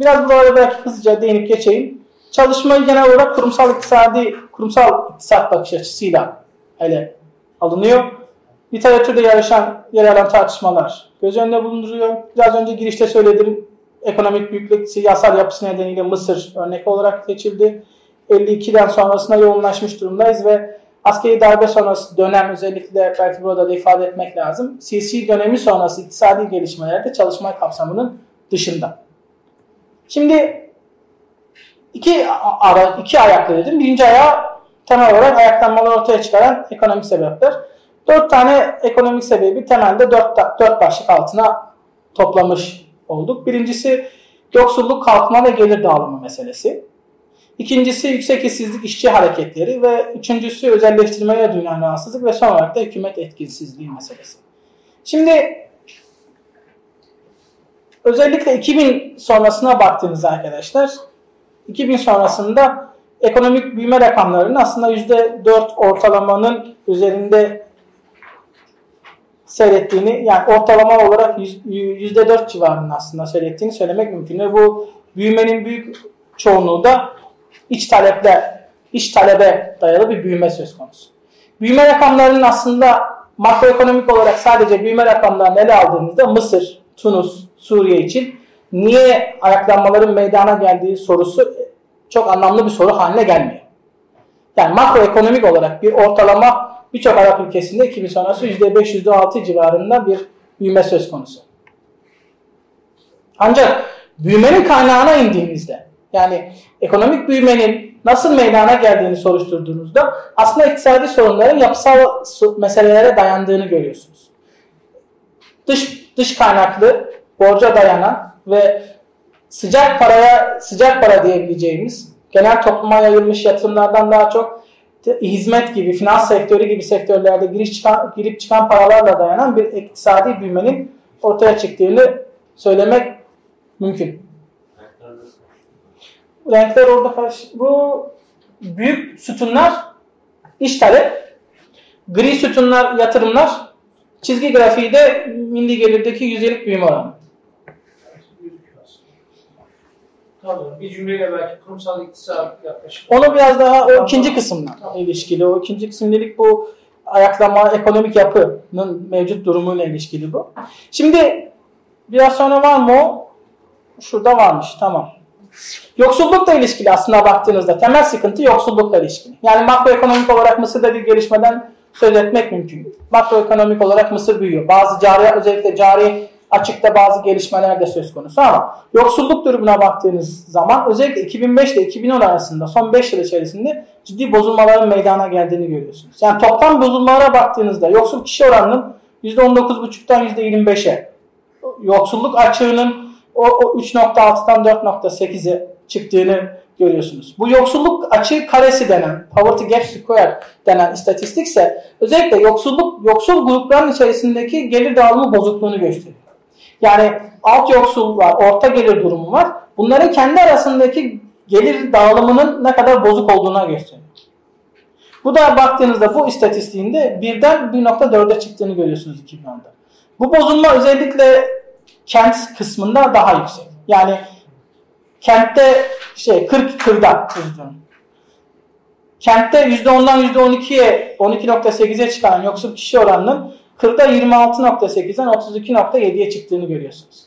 biraz buralara belki hızlıca değinip geçeyim. Çalışmayı genel olarak kurumsal iktisadi, kurumsal iktisat bakış açısıyla ele alınıyor. Literatürde yarışan, yer alan tartışmalar göz önünde bulunduruyor. Biraz önce girişte söylediğim ekonomik büyüklük siyasal yapısı nedeniyle Mısır örnek olarak seçildi. 52'den sonrasına yoğunlaşmış durumdayız ve askeri darbe sonrası dönem özellikle belki burada da ifade etmek lazım. CC dönemi sonrası iktisadi gelişmelerde çalışma kapsamının dışında. Şimdi iki, ara, iki ayaklı dedim. Birinci ayağı temel olarak ayaklanmalar ortaya çıkaran ekonomik sebepler. Dört tane ekonomik sebebi temelde dört, dört başlık altına toplamış olduk. Birincisi yoksulluk, kalkma ve gelir dağılımı meselesi. İkincisi yüksek işsizlik işçi hareketleri ve üçüncüsü özelleştirmeye duyulan rahatsızlık ve son olarak da hükümet etkinsizliği meselesi. Şimdi özellikle 2000 sonrasına baktığınızda arkadaşlar 2000 sonrasında ekonomik büyüme rakamlarının aslında %4 ortalamanın üzerinde seyrettiğini yani ortalama olarak %4 civarında aslında seyrettiğini söylemek mümkün. Ve bu büyümenin büyük çoğunluğu da iç taleple, iç talebe dayalı bir büyüme söz konusu. Büyüme rakamlarının aslında makroekonomik olarak sadece büyüme rakamlarını ele aldığımızda Mısır, Tunus, Suriye için niye ayaklanmaların meydana geldiği sorusu çok anlamlı bir soru haline gelmiyor. Yani makroekonomik olarak bir ortalama birçok Arap ülkesinde 2000 sonrası %5, %6 civarında bir büyüme söz konusu. Ancak büyümenin kaynağına indiğimizde yani ekonomik büyümenin nasıl meydana geldiğini soruşturduğunuzda aslında iktisadi sorunların yapısal meselelere dayandığını görüyorsunuz. Dış, dış kaynaklı, borca dayanan ve sıcak paraya sıcak para diyebileceğimiz genel topluma yayılmış yatırımlardan daha çok hizmet gibi, finans sektörü gibi sektörlerde giriş çıkan, girip çıkan paralarla dayanan bir iktisadi büyümenin ortaya çıktığını söylemek mümkün. Renkler orada karşı. Bu büyük sütunlar iş talep, gri sütunlar yatırımlar, çizgi grafiği de milli gelirdeki yüzdelik büyüme oranı. Tabii. Bir cümleyle belki kurumsal iktisat yaklaşık. Onu biraz daha o ikinci kısımla ilişkili. O ikinci kısım dedik bu ayaklama, ekonomik yapının mevcut durumuyla ilişkili bu. Şimdi biraz sonra var mı o? Şurada varmış. Tamam. Yoksullukla ilişkili aslında baktığınızda temel sıkıntı yoksullukla ilişkili. Yani makroekonomik olarak Mısır'da bir gelişmeden söz etmek mümkün. Makroekonomik olarak Mısır büyüyor. Bazı cari özellikle cari açıkta bazı gelişmeler de söz konusu ama yoksulluk durumuna baktığınız zaman özellikle 2005 ile 2010 arasında son 5 yıl içerisinde ciddi bozulmaların meydana geldiğini görüyorsunuz. Yani toplam bozulmalara baktığınızda yoksul kişi oranının %19,5'tan %25'e, yoksulluk açığının o, o 3.6'dan 4.8'e çıktığını görüyorsunuz. Bu yoksulluk açığı karesi denen, poverty gap square denen istatistik ise özellikle yoksulluk yoksul grupların içerisindeki gelir dağılımı bozukluğunu gösteriyor. Yani alt yoksul var, orta gelir durumu var. Bunların kendi arasındaki gelir dağılımının ne kadar bozuk olduğuna gösteriyor. Bu da baktığınızda bu istatistiğinde birden 1.4'e çıktığını görüyorsunuz 2010'da. Bu bozulma özellikle kent kısmında daha yüksek. Yani kentte şey 40 kırda Kentte %10'dan %12'ye 12.8'e çıkan yoksul kişi oranının Kırda 26.8'den 32.7'ye çıktığını görüyorsunuz.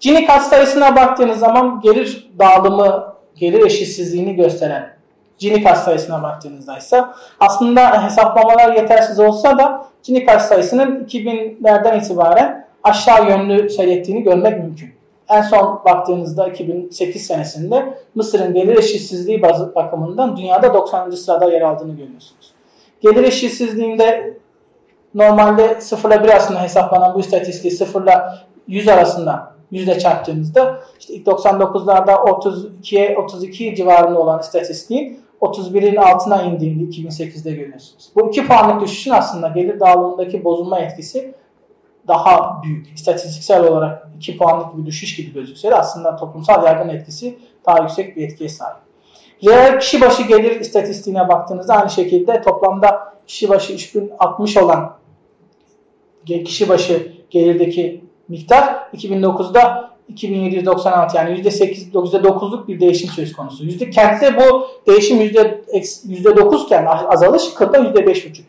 Gini kat sayısına baktığınız zaman gelir dağılımı, gelir eşitsizliğini gösteren Gini kat sayısına baktığınızda ise aslında hesaplamalar yetersiz olsa da Gini kat sayısının 2000'lerden itibaren aşağı yönlü seyrettiğini görmek mümkün. En son baktığınızda 2008 senesinde Mısır'ın gelir eşitsizliği bakımından dünyada 90. sırada yer aldığını görüyorsunuz. Gelir eşitsizliğinde normalde 0 ile 1 arasında hesaplanan bu istatistiği 0 ile 100 arasında yüzde çarptığınızda işte ilk 99'larda 32'ye 32 civarında olan istatistiğin 31'in altına indiğini 2008'de görüyorsunuz. Bu 2 puanlık düşüşün aslında gelir dağılımındaki bozulma etkisi daha büyük. İstatistiksel olarak 2 puanlık bir düşüş gibi gözükse de aslında toplumsal yargın etkisi daha yüksek bir etkiye sahip. Reel kişi başı gelir istatistiğine baktığınızda aynı şekilde toplamda kişi başı 3060 olan kişi başı gelirdeki miktar 2009'da 2796 yani %8 %9'luk bir değişim söz konusu. Yüzde kentte bu değişim yüzde 9 iken azalış kırda %5,5 gibi.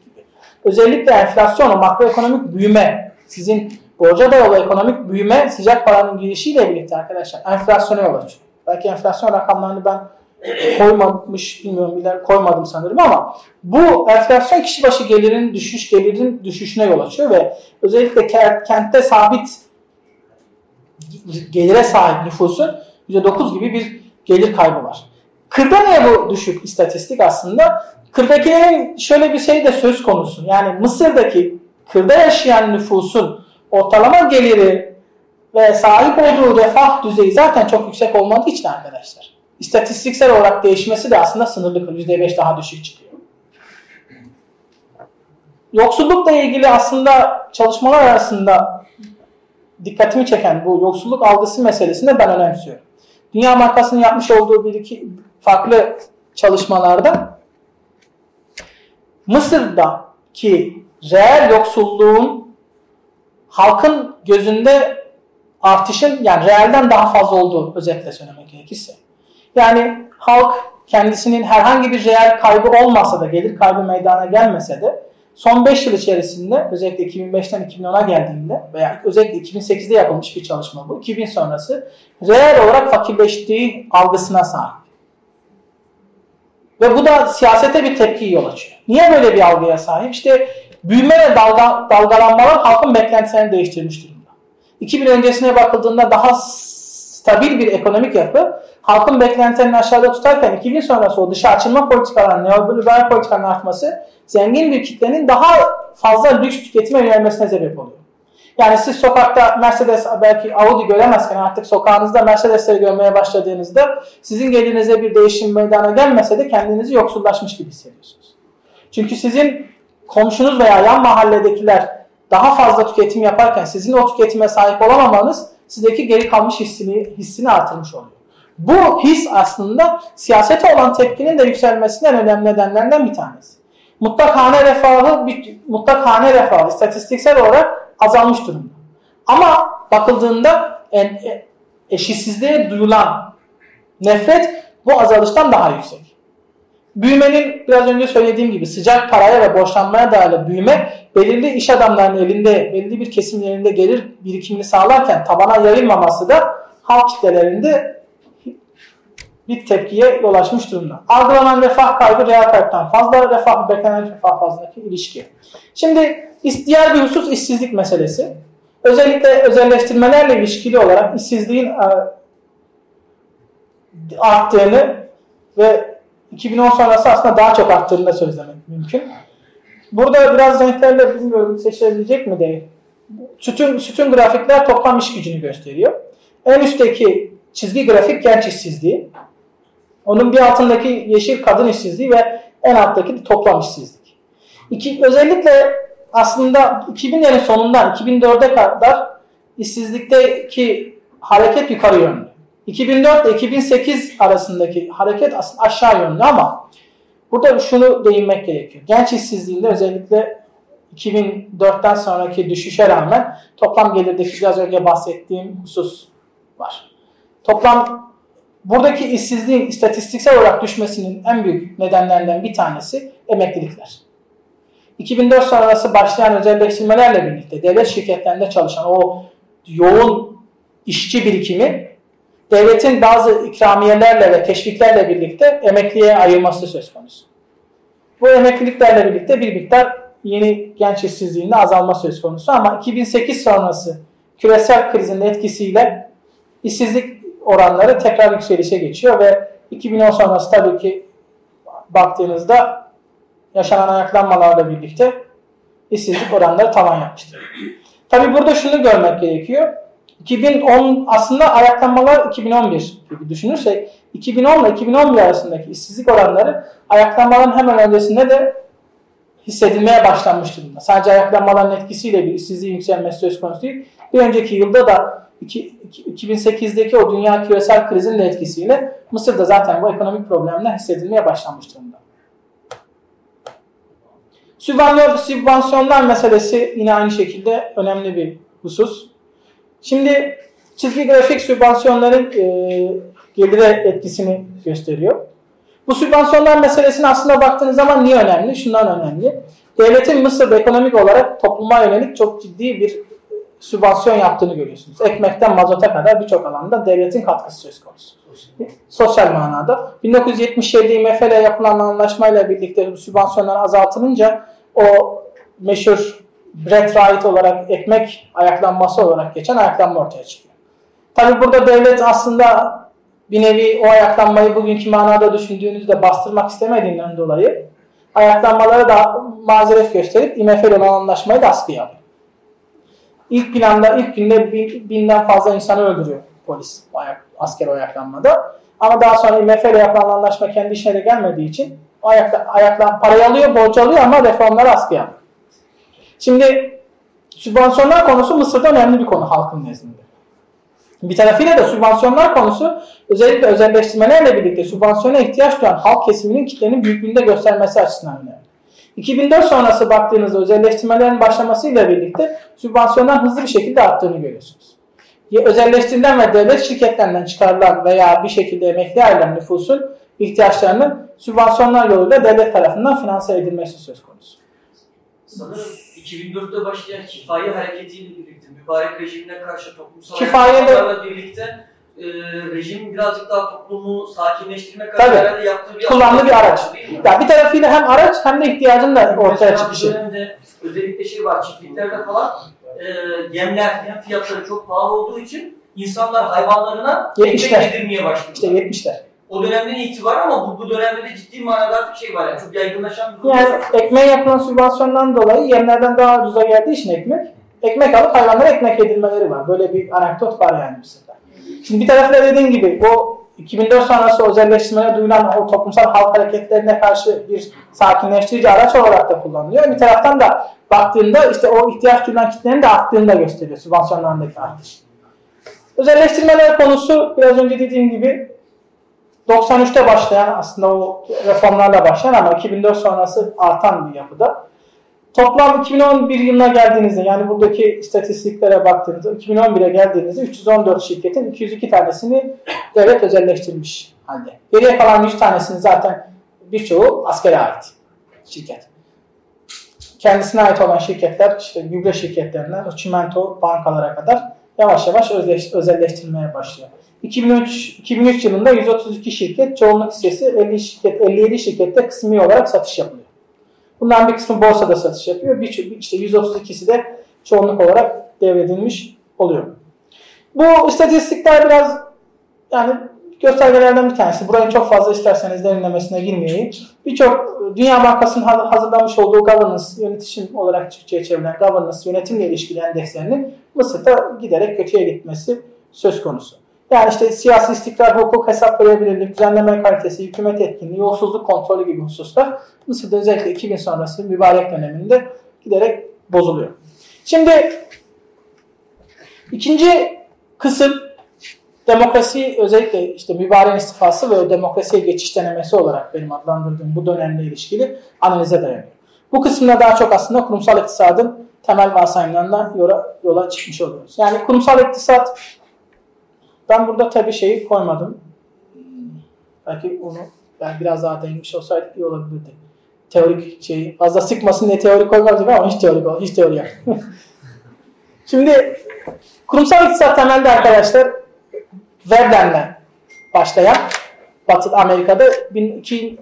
Özellikle enflasyon, makroekonomik büyüme, sizin borca dayalı ekonomik büyüme sıcak paranın girişiyle birlikte arkadaşlar enflasyona yol açıyor. Belki enflasyon rakamlarını ben koymamış bilmiyorum bilir koymadım sanırım ama bu enflasyon kişi başı gelirin düşüş gelirin düşüşüne yol açıyor ve özellikle kentte sabit gelire sahip nüfusun %9 gibi bir gelir kaybı var. Kırda niye bu düşük istatistik aslında? Kırdakilerin şöyle bir şey de söz konusu. Yani Mısır'daki kırda yaşayan nüfusun ortalama geliri ve sahip olduğu refah düzeyi zaten çok yüksek olmadığı için arkadaşlar istatistiksel olarak değişmesi de aslında sınırlı %5 daha düşük çıkıyor. Yoksullukla ilgili aslında çalışmalar arasında dikkatimi çeken bu yoksulluk algısı meselesini ben önemsiyorum. Dünya Bankası'nın yapmış olduğu bir iki farklı çalışmalarda Mısır'daki reel yoksulluğun halkın gözünde artışın yani reelden daha fazla olduğu özetle söylemek gerekirse yani halk kendisinin herhangi bir reel kaybı olmasa da, gelir kaybı meydana gelmese de son 5 yıl içerisinde özellikle 2005'ten 2010'a geldiğinde veya özellikle 2008'de yapılmış bir çalışma bu. 2000 sonrası reel olarak fakirleştiği algısına sahip. Ve bu da siyasete bir tepki yol açıyor. Niye böyle bir algıya sahip? İşte büyüme ve dalga, dalgalanmalar halkın beklentilerini değiştirmiş durumda. 2000 öncesine bakıldığında daha stabil bir ekonomik yapı halkın beklentilerini aşağıda tutarken 2000 sonrası o dışa açılma politikalarının, neoliberal politikanın artması zengin bir kitlenin daha fazla lüks tüketime yönelmesine sebep oluyor. Yani siz sokakta Mercedes belki Audi göremezken artık sokağınızda Mercedesleri görmeye başladığınızda sizin gelirinize bir değişim meydana gelmese de kendinizi yoksullaşmış gibi hissediyorsunuz. Çünkü sizin komşunuz veya yan mahalledekiler daha fazla tüketim yaparken sizin o tüketime sahip olamamanız sizdeki geri kalmış hissini, hissini artırmış oluyor. Bu his aslında siyasete olan tepkinin de yükselmesinin önemli nedenlerinden bir tanesi. Mutlak hane refahı, mutlak hane refahı istatistiksel olarak azalmış durumda. Ama bakıldığında e, eşitsizliğe duyulan nefret bu azalıştan daha yüksek. Büyümenin biraz önce söylediğim gibi sıcak paraya ve borçlanmaya dayalı büyüme belirli iş adamlarının elinde, belirli bir kesimin elinde gelir birikimini sağlarken tabana yayılmaması da halk kitlelerinde bir tepkiye yol açmış durumda. Algılanan refah kaybı reel kaybından fazla, refah beklenen refah fazlaki ilişki. Şimdi diğer bir husus işsizlik meselesi. Özellikle özelleştirmelerle ilişkili olarak işsizliğin e, arttığını ve 2010 sonrası aslında daha çok arttığını da söylemek mümkün. Burada biraz renklerle bilmiyorum seçilebilecek mi değil. Sütun, sütun grafikler toplam iş gücünü gösteriyor. En üstteki çizgi grafik genç işsizliği. Onun bir altındaki yeşil kadın işsizliği ve en alttaki toplam işsizlik. İki, özellikle aslında 2000'lerin sonundan 2004'e kadar işsizlikteki hareket yukarı yönlü. 2004 ile 2008 arasındaki hareket aslında aşağı yönlü ama burada şunu değinmek gerekiyor. Genç işsizliğinde özellikle 2004'ten sonraki düşüşe rağmen toplam gelirdeki biraz önce bahsettiğim husus var. Toplam buradaki işsizliğin istatistiksel olarak düşmesinin en büyük nedenlerinden bir tanesi emeklilikler. 2004 sonrası başlayan özelleştirmelerle birlikte devlet şirketlerinde çalışan o yoğun işçi birikimi devletin bazı ikramiyelerle ve teşviklerle birlikte emekliye ayırması söz konusu. Bu emekliliklerle birlikte bir miktar yeni genç işsizliğinde azalma söz konusu ama 2008 sonrası küresel krizin etkisiyle işsizlik oranları tekrar yükselişe geçiyor ve 2010 sonrası tabii ki baktığınızda yaşanan ayaklanmalarla birlikte işsizlik oranları tavan yapmıştır. Tabi burada şunu görmek gerekiyor. 2010 aslında ayaklanmalar 2011 gibi düşünürsek 2010 ile 2011 arasındaki işsizlik oranları ayaklanmaların hemen öncesinde de hissedilmeye başlanmış durumda. Sadece ayaklanmaların etkisiyle bir işsizliğin yükselmesi söz konusu değil. Bir önceki yılda da 2008'deki o dünya küresel krizin de etkisiyle Mısır'da zaten bu ekonomik problemler hissedilmeye başlanmış durumda. Sübvansiyon, sübvansiyonlar meselesi yine aynı şekilde önemli bir husus. Şimdi çizgi grafik sübvansiyonların e, gelire etkisini gösteriyor. Bu sübvansiyonlar meselesine aslında baktığınız zaman niye önemli? Şundan önemli. Devletin Mısır'da ekonomik olarak topluma yönelik çok ciddi bir sübvansiyon yaptığını görüyorsunuz. Ekmekten mazota kadar birçok alanda devletin katkısı söz konusu. Sosyal manada. 1977 IMF ile yapılan anlaşmayla birlikte bu sübvansiyonlar azaltılınca o meşhur right olarak ekmek ayaklanması olarak geçen ayaklanma ortaya çıkıyor. Tabi burada devlet aslında bir nevi o ayaklanmayı bugünkü manada düşündüğünüzde bastırmak istemediğinden dolayı ayaklanmalara da mazeret gösterip IMF ile olan anlaşmayı da askıya alıyor. İlk planda, ilk günde binden fazla insanı öldürüyor polis ayak, asker ayaklanmada. Ama daha sonra IMF ile yapılan anlaşma kendi işine de gelmediği için ayakla, ayaklan, parayı alıyor, borç alıyor ama reformları askıya alıyor. Şimdi sübvansiyonlar konusu Mısır'da önemli bir konu halkın nezdinde. Bir tarafıyla da sübvansiyonlar konusu özellikle özelleştirmelerle birlikte sübvansiyona ihtiyaç duyan halk kesiminin kitlenin büyüklüğünde göstermesi açısından önemli. 2004 sonrası baktığınızda özelleştirmelerin başlamasıyla birlikte sübvansiyonlar hızlı bir şekilde arttığını görüyorsunuz. Özelleştirilen ve devlet şirketlerinden çıkarılan veya bir şekilde emekli ayrılan nüfusun ihtiyaçlarının sübvansiyonlar yoluyla devlet tarafından finanse edilmesi söz konusu. Sanırım 2004'te başlayan kifaye hareketiyle birlikte mübarek rejimine karşı toplumsal de... birlikte e, rejim birazcık daha toplumu sakinleştirmek adına herhalde yaptığı bir kullandığı bir araç. Ya bir tarafıyla hem araç hem de ihtiyacın da ortaya çıkışı. Dönemde özellikle şey var çiftliklerde falan e, yemler, yem fiyatları çok pahalı olduğu için insanlar hayvanlarına ekmek yedirmeye başladılar. İşte 70'ler. O dönemden itibaren ama bu, bu dönemde de ciddi manada artık şey var yani çok yaygınlaşan bir durum. Yani ekmeğe yapılan sübvansiyondan dolayı yemlerden daha ucuza geldiği için ekmek, ekmek alıp hayvanlara ekmek yedirmeleri var. Böyle bir anekdot var yani mesela. Şimdi bir tarafta dediğim gibi o 2004 sonrası özelleştirmeye duyulan o toplumsal halk hareketlerine karşı bir sakinleştirici araç olarak da kullanılıyor. Bir taraftan da baktığında işte o ihtiyaç duyulan kitlenin de arttığını da gösteriyor sübvansiyonlarındaki artış. Özelleştirmeler konusu biraz önce dediğim gibi 93'te başlayan aslında o reformlarla başlayan ama 2004 sonrası artan bir yapıda. Toplam 2011 yılına geldiğinizde yani buradaki istatistiklere baktığınızda 2011'e geldiğinizde 314 şirketin 202 tanesini devlet özelleştirmiş halde. Geriye kalan 100 tanesinin zaten birçoğu askere ait şirket. Kendisine ait olan şirketler işte gübre şirketlerinden çimento bankalara kadar yavaş yavaş özleş, özelleştirilmeye başlıyor. 2003, 2003 yılında 132 şirket, çoğunluk hissesi 50 şirket, 57 şirkette kısmi olarak satış yapılıyor. Bundan bir kısmı borsada satış yapıyor. Bir, işte 132'si de çoğunluk olarak devredilmiş oluyor. Bu istatistikler biraz yani göstergelerden bir tanesi. Burayı çok fazla isterseniz derinlemesine girmeyeyim. Birçok Dünya Bankası'nın hazırlamış olduğu governance, yönetişim olarak Türkçe'ye çevrilen governance, yönetimle ilişkili endekslerinin Mısır'da giderek kötüye gitmesi söz konusu. Yani işte siyasi istikrar, hukuk, hesap verebilirlik, düzenleme kalitesi, hükümet etkinliği, yolsuzluk kontrolü gibi hususlar Mısır'da özellikle 2000 sonrası mübarek döneminde giderek bozuluyor. Şimdi ikinci kısım demokrasi özellikle işte mübarek istifası ve destek'e geçiş denemesi olarak benim adlandırdığım bu dönemle ilişkili analize dayanıyor. Bu kısımda daha çok aslında kurumsal iktisadın temel varsayımlarından yola, yola çıkmış oluyoruz. Yani kurumsal iktisat ben burada tabii şeyi koymadım. Belki onu ben biraz daha değinmiş olsaydık iyi olabilirdi. Teorik şeyi fazla sıkmasın diye teori koymadım ama hiç teori hiç teori yok. [laughs] Şimdi kurumsal iktisat temelde arkadaşlar Veblen'le başlayan Batı Amerika'da iki,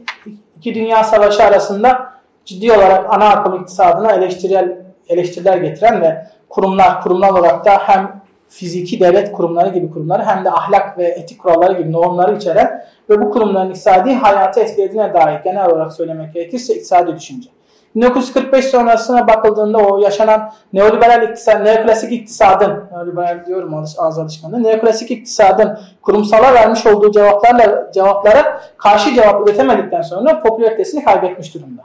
iki dünya savaşı arasında ciddi olarak ana akım iktisadına eleştirel eleştiriler getiren ve kurumlar kurumlar olarak da hem fiziki devlet kurumları gibi kurumları hem de ahlak ve etik kuralları gibi normları içeren ve bu kurumların iktisadi hayatı etkilediğine dair genel olarak söylemek gerekirse iktisadi düşünce. 1945 sonrasına bakıldığında o yaşanan neoliberal iktisad, neoklasik iktisadın, neoliberal diyorum ağız alışkanlığı, neoklasik iktisadın kurumsala vermiş olduğu cevaplarla cevaplara karşı cevap üretemedikten sonra popülaritesini kaybetmiş durumda.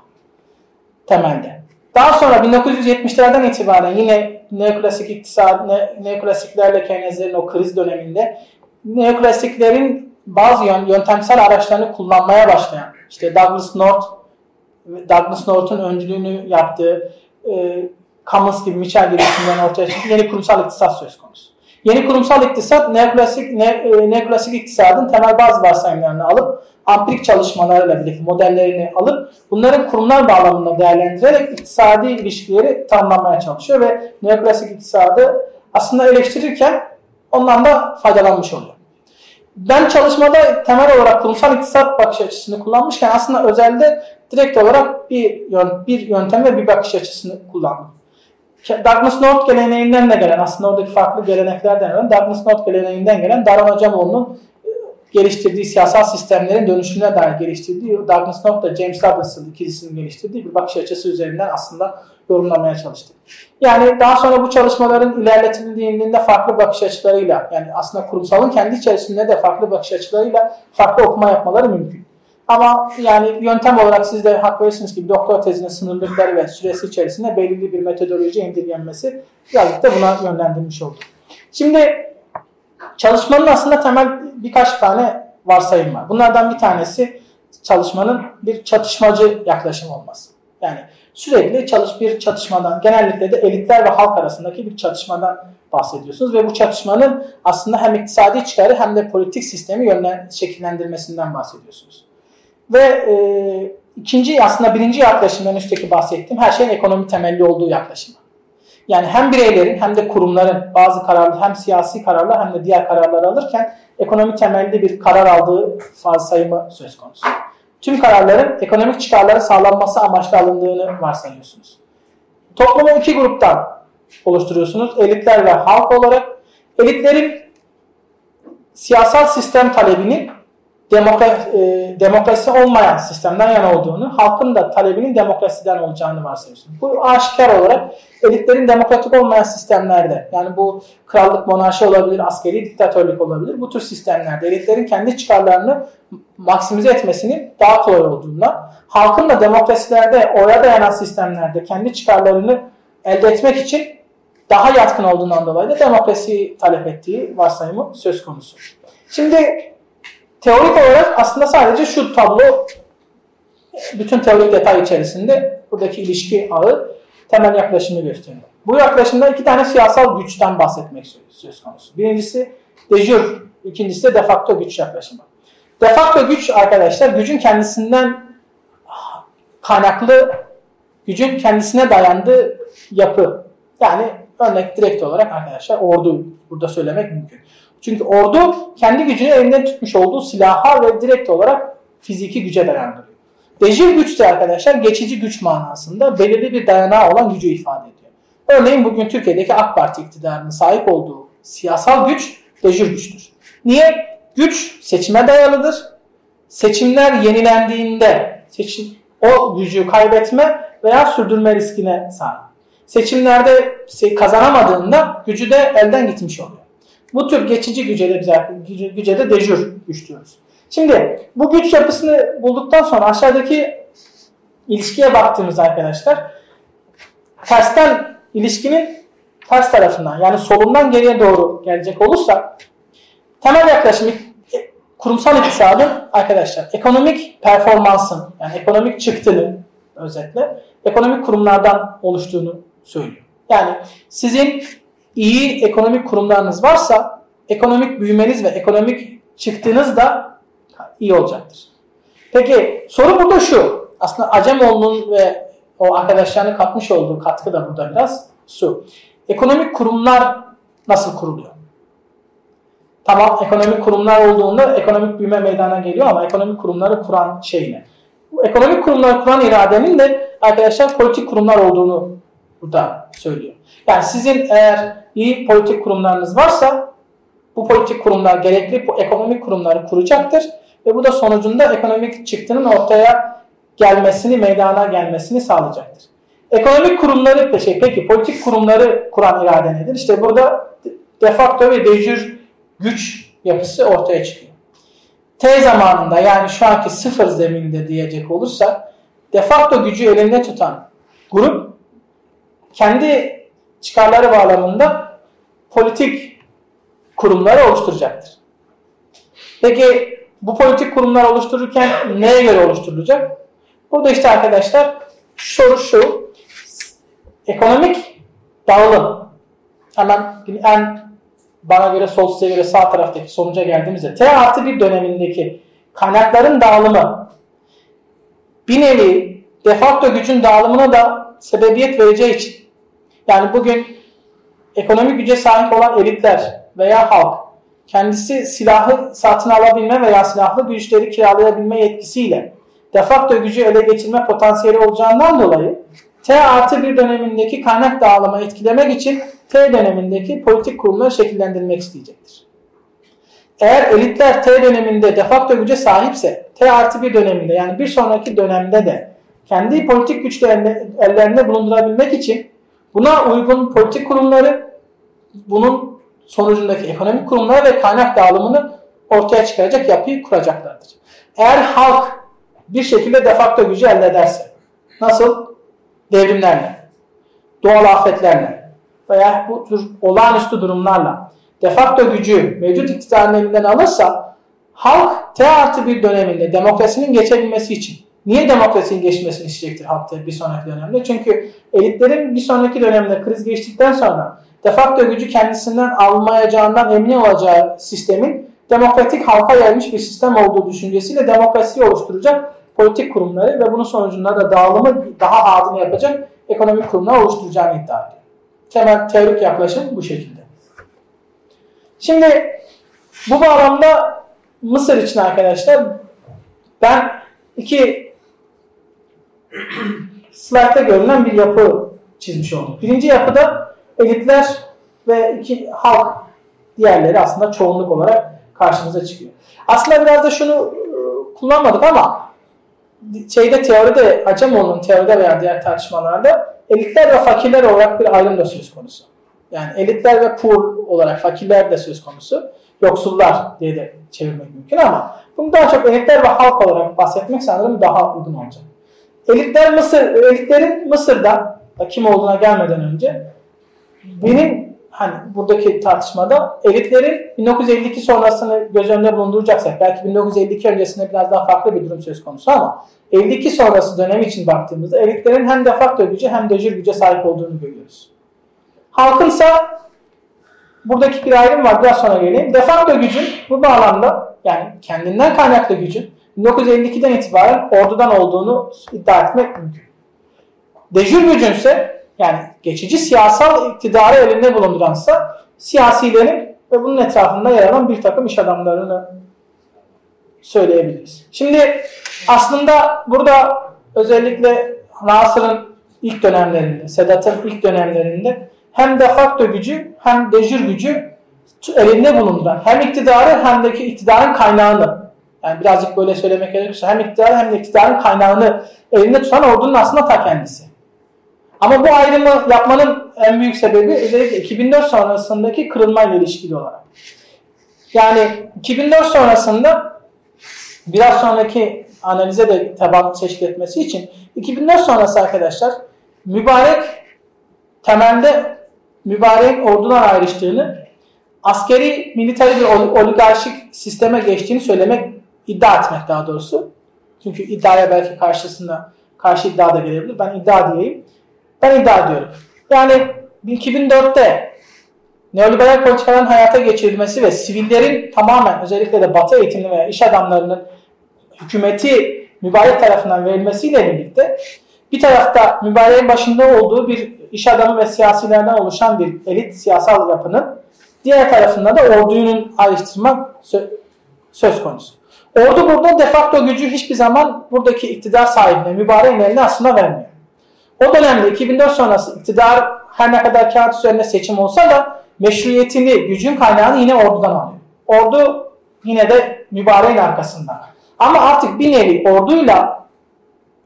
Temelde. Daha sonra 1970'lerden itibaren yine neoklasik iktisad, ne, neoklasiklerle Keynes'lerin o kriz döneminde neoklasiklerin bazı yöntemsel araçlarını kullanmaya başlayan, işte Douglas North Douglas North'un öncülüğünü yaptığı e, Commons gibi, Mitchell gibi isimlerin ortaya çıktığı yeni kurumsal iktisat söz konusu. Yeni kurumsal iktisat neoklasik, ne, e, neoklasik iktisadın temel bazı varsayımlarını alıp ampirik çalışmalarıyla birlikte modellerini alıp bunların kurumlar bağlamında değerlendirerek iktisadi ilişkileri tanımlamaya çalışıyor ve neoklasik iktisadı aslında eleştirirken ondan da faydalanmış oluyor. Ben çalışmada temel olarak kurumsal iktisat bakış açısını kullanmışken aslında özelde direkt olarak bir, bir yöntem ve bir bakış açısını kullandım. Douglas North geleneğinden de gelen aslında oradaki farklı geleneklerden gelen Douglas North geleneğinden gelen Daron Hocamoğlu'nun e, geliştirdiği siyasal sistemlerin dönüşümüne dair geliştirdiği Douglas North da James Douglas'ın ikisinin geliştirdiği bir bakış açısı üzerinden aslında yorumlamaya çalıştı. Yani daha sonra bu çalışmaların ilerletildiğinde farklı bakış açılarıyla yani aslında kurumsalın kendi içerisinde de farklı bakış açılarıyla farklı okuma yapmaları mümkün. Ama yani yöntem olarak siz de hak verirsiniz ki doktor tezinin sınırlıkları ve süresi içerisinde belirli bir metodoloji indirgenmesi birazcık da buna yönlendirmiş oldu. Şimdi çalışmanın aslında temel birkaç tane varsayım var. Bunlardan bir tanesi çalışmanın bir çatışmacı yaklaşım olması. Yani sürekli çalış bir çatışmadan, genellikle de elitler ve halk arasındaki bir çatışmadan bahsediyorsunuz ve bu çatışmanın aslında hem iktisadi çıkarı hem de politik sistemi yönlen şekillendirmesinden bahsediyorsunuz. Ve e, ikinci aslında birinci yaklaşımdan üstteki bahsettiğim her şeyin ekonomi temelli olduğu yaklaşım. Yani hem bireylerin hem de kurumların bazı kararlar hem siyasi kararlar hem de diğer kararları alırken ekonomi temelli bir karar aldığı sayımı söz konusu. Tüm kararların ekonomik çıkarları sağlanması amaçlı alındığını varsayıyorsunuz. Toplumu iki gruptan oluşturuyorsunuz. Elitler ve halk olarak. Elitlerin siyasal sistem talebinin demokrasi, e, demokrasi olmayan sistemden yana olduğunu, halkın da talebinin demokrasiden olacağını varsayıyorsun. Bu aşikar olarak elitlerin demokratik olmayan sistemlerde, yani bu krallık, monarşi olabilir, askeri diktatörlük olabilir, bu tür sistemlerde elitlerin kendi çıkarlarını maksimize etmesinin daha kolay olduğundan, halkın da demokrasilerde, oya dayanan sistemlerde kendi çıkarlarını elde etmek için daha yatkın olduğundan dolayı da demokrasiyi talep ettiği varsayımı söz konusu. Şimdi teorik olarak aslında sadece şu tablo bütün teorik detay içerisinde buradaki ilişki ağı temel yaklaşımı gösteriyor. Bu yaklaşımda iki tane siyasal güçten bahsetmek söz konusu. Birincisi dejür, ikincisi de defakto güç yaklaşımı. Defakto güç arkadaşlar gücün kendisinden kaynaklı, gücün kendisine dayandığı yapı. Yani örnek direkt olarak arkadaşlar ordu burada söylemek mümkün. Çünkü ordu kendi gücünü elinden tutmuş olduğu silaha ve direkt olarak fiziki güce dayandırıyor. Dejir güç de arkadaşlar geçici güç manasında belirli bir dayanağı olan gücü ifade ediyor. Örneğin bugün Türkiye'deki AK Parti iktidarının sahip olduğu siyasal güç dejir güçtür. Niye? Güç seçime dayalıdır. Seçimler yenilendiğinde seçim, o gücü kaybetme veya sürdürme riskine sahip. Seçimlerde kazanamadığında gücü de elden gitmiş oluyor. Bu tür geçici güce de, güce, güce de dejür güç diyoruz. Şimdi bu güç yapısını bulduktan sonra aşağıdaki ilişkiye baktığımız arkadaşlar tersten ilişkinin ters tarafından yani solundan geriye doğru gelecek olursa temel yaklaşım kurumsal iktisadın arkadaşlar ekonomik performansın yani ekonomik çıktının özetle ekonomik kurumlardan oluştuğunu söylüyor. Yani sizin iyi ekonomik kurumlarınız varsa ekonomik büyümeniz ve ekonomik çıktığınız da iyi olacaktır. Peki soru burada şu. Aslında Acemoğlu'nun ve o arkadaşlarının katmış olduğu katkı da burada biraz şu. Ekonomik kurumlar nasıl kuruluyor? Tamam ekonomik kurumlar olduğunda ekonomik büyüme meydana geliyor ama ekonomik kurumları kuran şey ne? Bu ekonomik kurumları kuran iradenin de arkadaşlar politik kurumlar olduğunu burada söylüyor. Yani sizin eğer iyi politik kurumlarınız varsa bu politik kurumlar gerekli bu ekonomik kurumları kuracaktır ve bu da sonucunda ekonomik çıktının ortaya gelmesini, meydana gelmesini sağlayacaktır. Ekonomik kurumları şey, peki politik kurumları kuran irade nedir? İşte burada defakto ve dejür güç yapısı ortaya çıkıyor. T zamanında yani şu anki sıfır zeminde diyecek olursa defakto gücü elinde tutan grup kendi çıkarları bağlamında politik kurumları oluşturacaktır. Peki bu politik kurumlar oluştururken neye göre oluşturulacak? Burada işte arkadaşlar soru şu. Ekonomik dağılım. Hemen en bana göre sol size göre sağ taraftaki sonuca geldiğimizde T artı bir dönemindeki kaynakların dağılımı bir nevi defakto gücün dağılımına da sebebiyet vereceği için yani bugün ekonomik güce sahip olan elitler veya halk kendisi silahı satın alabilme veya silahlı güçleri kiralayabilme yetkisiyle defakto gücü ele geçirme potansiyeli olacağından dolayı T artı bir dönemindeki kaynak dağılımı etkilemek için T dönemindeki politik kurumları şekillendirmek isteyecektir. Eğer elitler T döneminde defakto güce sahipse T artı bir döneminde yani bir sonraki dönemde de kendi politik güçlerini ellerinde bulundurabilmek için Buna uygun politik kurumları, bunun sonucundaki ekonomik kurumları ve kaynak dağılımını ortaya çıkaracak yapıyı kuracaklardır. Eğer halk bir şekilde defakto gücü elde ederse, nasıl? Devrimlerle, doğal afetlerle veya bu tür olağanüstü durumlarla defakto gücü mevcut iktidarın elinden alırsa halk T artı bir döneminde demokrasinin geçebilmesi için Niye demokrasinin geçmesini isteyecektir halk bir sonraki dönemde? Çünkü elitlerin bir sonraki dönemde kriz geçtikten sonra defakto gücü kendisinden almayacağından emin olacağı sistemin demokratik halka yayılmış bir sistem olduğu düşüncesiyle demokrasiyi oluşturacak politik kurumları ve bunun sonucunda da dağılımı daha adını yapacak ekonomik kurumlar oluşturacağını iddia ediyor. Temel teorik yaklaşım bu şekilde. Şimdi bu bağlamda Mısır için arkadaşlar ben iki slaytta görünen bir yapı çizmiş olduk. Birinci yapıda elitler ve iki halk diğerleri aslında çoğunluk olarak karşımıza çıkıyor. Aslında biraz da şunu e, kullanmadık ama şeyde teoride, Acemoğlu'nun teoride veya diğer tartışmalarda elitler ve fakirler olarak bir ayrım da söz konusu. Yani elitler ve poor olarak fakirler de söz konusu. Yoksullar diye de çevirmek mümkün ama bunu daha çok elitler ve halk olarak bahsetmek sanırım daha uygun olacak. Elitler Mısır, elitlerin Mısır'da kim olduğuna gelmeden önce benim hani buradaki tartışmada elitlerin 1952 sonrasını göz önünde bulunduracaksak belki 1952 öncesinde biraz daha farklı bir durum söz konusu ama 52 sonrası dönemi için baktığımızda elitlerin hem defakto gücü hem de jür güce sahip olduğunu görüyoruz. Halkınsa buradaki bir ayrım var biraz sonra geleyim. Defakto gücün bu bağlamda yani kendinden kaynaklı gücün 1952'den itibaren ordudan olduğunu iddia etmek mümkün. Dejür gücünse yani geçici siyasal iktidarı elinde bulunduransa siyasilerin ve bunun etrafında yer alan bir takım iş adamlarını söyleyebiliriz. Şimdi aslında burada özellikle Nasır'ın ilk dönemlerinde, Sedat'ın ilk dönemlerinde hem de facto gücü hem de jür gücü elinde bulunduran hem iktidarı hem de iktidarın kaynağını yani birazcık böyle söylemek gerekirse hem iktidarı hem de iktidarın kaynağını elinde tutan ordunun aslında ta kendisi. Ama bu ayrımı yapmanın en büyük sebebi özellikle 2004 sonrasındaki kırılmayla ilişkili olarak. Yani 2004 sonrasında biraz sonraki analize de taban teşkil etmesi için 2004 sonrası arkadaşlar mübarek temelde mübareğin ordudan ayrıştığını askeri militeri bir oligarşik sisteme geçtiğini söylemek iddia etmek daha doğrusu. Çünkü iddiaya belki karşısında karşı iddia da gelebilir. Ben iddia diyeyim. Ben iddia ediyorum. Yani 2004'te neoliberal politikaların hayata geçirilmesi ve sivillerin tamamen özellikle de batı eğitimli veya iş adamlarının hükümeti mübarek tarafından verilmesiyle birlikte bir tarafta mübareğin başında olduğu bir iş adamı ve siyasilerden oluşan bir elit siyasal yapının diğer tarafında da ordunun ayrıştırmak söz konusu. Ordu burada de facto gücü hiçbir zaman buradaki iktidar sahibine, mübareğin eline aslında vermiyor. O dönemde 2004 sonrası iktidar her ne kadar kağıt üzerinde seçim olsa da meşruiyetini, gücün kaynağını yine ordudan alıyor. Ordu yine de mübareğin arkasında. Ama artık bir nevi orduyla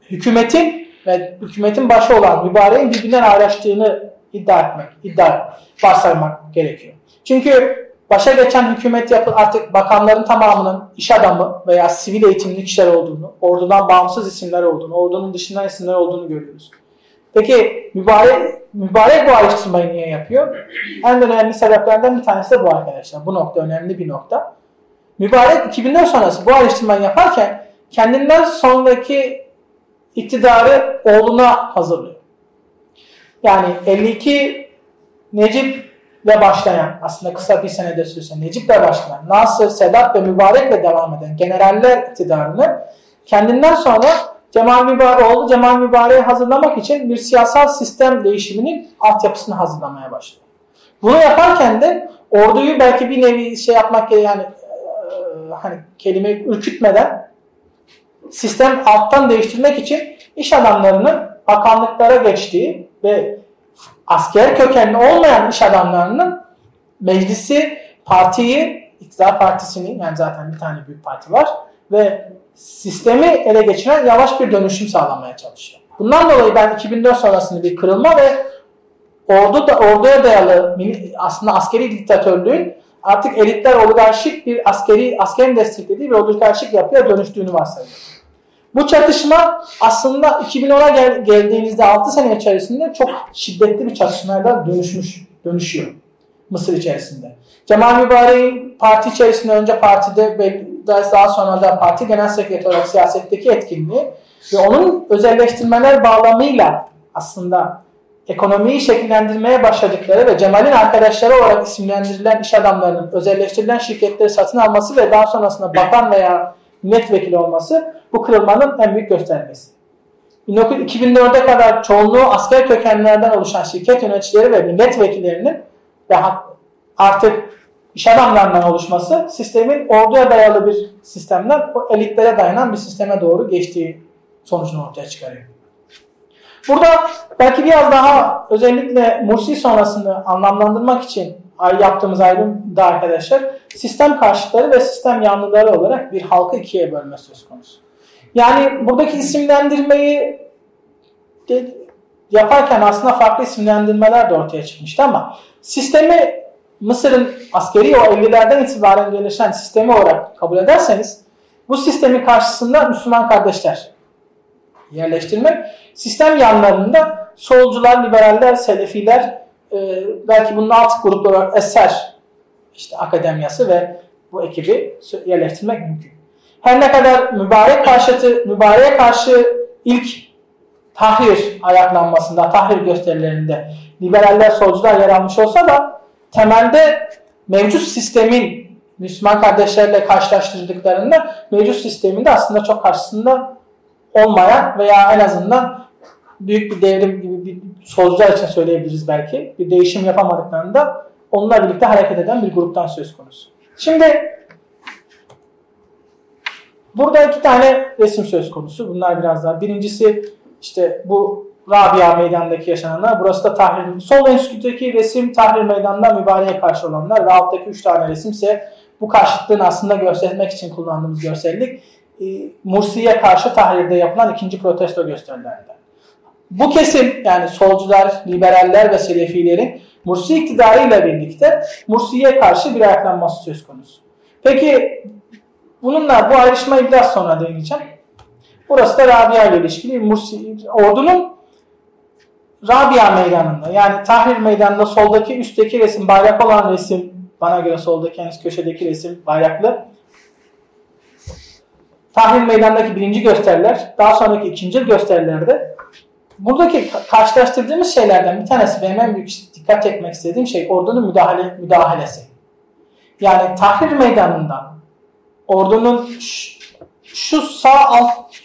hükümetin ve hükümetin başı olan mübareğin birbirinden ayrıştığını iddia etmek, iddia varsaymak gerekiyor. Çünkü başa geçen hükümet yapı artık bakanların tamamının iş adamı veya sivil eğitimli kişiler olduğunu, ordudan bağımsız isimler olduğunu, ordunun dışından isimler olduğunu görüyoruz. Peki mübarek, mübarek bu ayrıştırmayı niye yapıyor? En önemli sebeplerden bir tanesi de bu arkadaşlar. Bu nokta önemli bir nokta. Mübarek 2004 sonrası bu ayrıştırmayı yaparken kendinden sonraki iktidarı oğluna hazırlıyor. Yani 52 Necip ve başlayan aslında kısa bir senede sürse Necip'le başlayan Nasır, Sedat ve Mübarek'le devam eden generaller iktidarını kendinden sonra Cemal Mübarek, oğlu Cemal Mübarek'i hazırlamak için bir siyasal sistem değişiminin altyapısını hazırlamaya başlıyor. Bunu yaparken de orduyu belki bir nevi şey yapmak gerekiyor yani e, hani kelimeyi ürkütmeden sistem alttan değiştirmek için iş adamlarının bakanlıklara geçtiği ve asker kökenli olmayan iş adamlarının meclisi, partiyi, iktidar partisini yani zaten bir tane büyük parti var ve sistemi ele geçiren yavaş bir dönüşüm sağlamaya çalışıyor. Bundan dolayı ben 2004 sonrasında bir kırılma ve ordu da orduya dayalı aslında askeri diktatörlüğün artık elitler oligarşik bir askeri askerin desteklediği bir oligarşik yapıya dönüştüğünü varsayıyorum. Bu çatışma aslında 2010'a gel geldiğinizde 6 sene içerisinde çok şiddetli bir çatışmaya dönüşmüş, dönüşüyor Mısır içerisinde. Cemal Mübarek'in parti içerisinde önce partide daha sonra da parti genel sekreteri olarak siyasetteki etkinliği ve onun özelleştirmeler bağlamıyla aslında ekonomiyi şekillendirmeye başladıkları ve Cemal'in arkadaşları olarak isimlendirilen iş adamlarının özelleştirilen şirketleri satın alması ve daha sonrasında bakan veya milletvekili olması bu kırılmanın en büyük göstergesi. 2004'e kadar çoğunluğu asker kökenlerden oluşan şirket yöneticileri ve milletvekillerinin ve artık iş adamlarından oluşması sistemin orduya dayalı bir sistemden o elitlere dayanan bir sisteme doğru geçtiği sonucunu ortaya çıkarıyor. Burada belki biraz daha özellikle Mursi sonrasını anlamlandırmak için yaptığımız ayrımda arkadaşlar sistem karşıtları ve sistem yanlıları olarak bir halkı ikiye bölme söz konusu. Yani buradaki isimlendirmeyi de, yaparken aslında farklı isimlendirmeler de ortaya çıkmıştı ama sistemi Mısır'ın askeri o 50'lerden itibaren gelişen sistemi olarak kabul ederseniz bu sistemin karşısında Müslüman kardeşler yerleştirmek, sistem yanlarında solcular, liberaller, selefiler, e, belki bunun alt grupları olarak Eser işte akademiyası ve bu ekibi yerleştirmek mümkün. Her ne kadar mübarek karşıtı, mübareğe karşı ilk tahrir ayaklanmasında, tahrir gösterilerinde liberaller, solcular yer almış olsa da temelde mevcut sistemin Müslüman kardeşlerle karşılaştırdıklarında mevcut sisteminde aslında çok karşısında olmayan veya en azından büyük bir devrim gibi bir solcular için söyleyebiliriz belki. Bir değişim yapamadıklarında onunla birlikte hareket eden bir gruptan söz konusu. Şimdi burada iki tane resim söz konusu. Bunlar biraz daha. Birincisi işte bu Rabia Meydanı'ndaki yaşananlar. Burası da Tahrir. Sol en üstteki resim Tahrir Meydanı'nda mübareğe karşı olanlar ve alttaki üç tane resim ise bu karşıtlığın aslında göstermek için kullandığımız görsellik e, Mursi'ye karşı Tahrir'de yapılan ikinci protesto gösterilerinden. Bu kesim yani solcular, liberaller ve selefilerin Mursi iktidarıyla birlikte Mursi'ye karşı bir ayaklanması söz konusu. Peki bununla bu ayrışmayı biraz sonra değineceğim. Burası da Rabia ile ilişkili. Mursi, ordunun Rabia meydanında yani Tahrir meydanında soldaki üstteki resim bayrak olan resim bana göre soldaki en üst köşedeki resim bayraklı. Tahrir meydandaki birinci gösteriler daha sonraki ikinci gösterilerde buradaki karşılaştırdığımız şeylerden bir tanesi benim en büyük dikkat çekmek istediğim şey ordunun müdahale, müdahalesi. Yani Tahrir meydanında ordunun şu sağ alt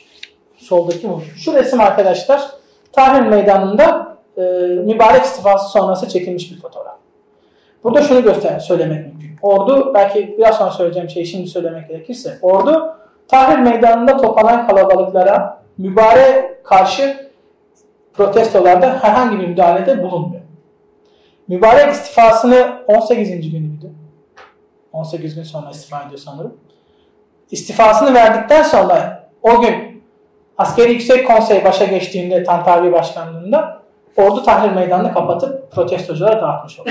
soldaki bu. Şu resim arkadaşlar Tahrir meydanında e, mübarek istifası sonrası çekilmiş bir fotoğraf. Burada şunu göster söylemek mümkün. Ordu belki biraz sonra söyleyeceğim şeyi şimdi söylemek gerekirse ordu Tahrir meydanında toplanan kalabalıklara mübarek karşı protestolarda herhangi bir müdahalede bulunmuyor. Mübarek istifasını 18. günüydü. 18 gün sonra istifa ediyor sanırım. İstifasını verdikten sonra o gün Askeri Yüksek Konsey başa geçtiğinde Tantavi Başkanlığında ordu Tahrir Meydanı'nı kapatıp protestoculara dağıtmış oldu.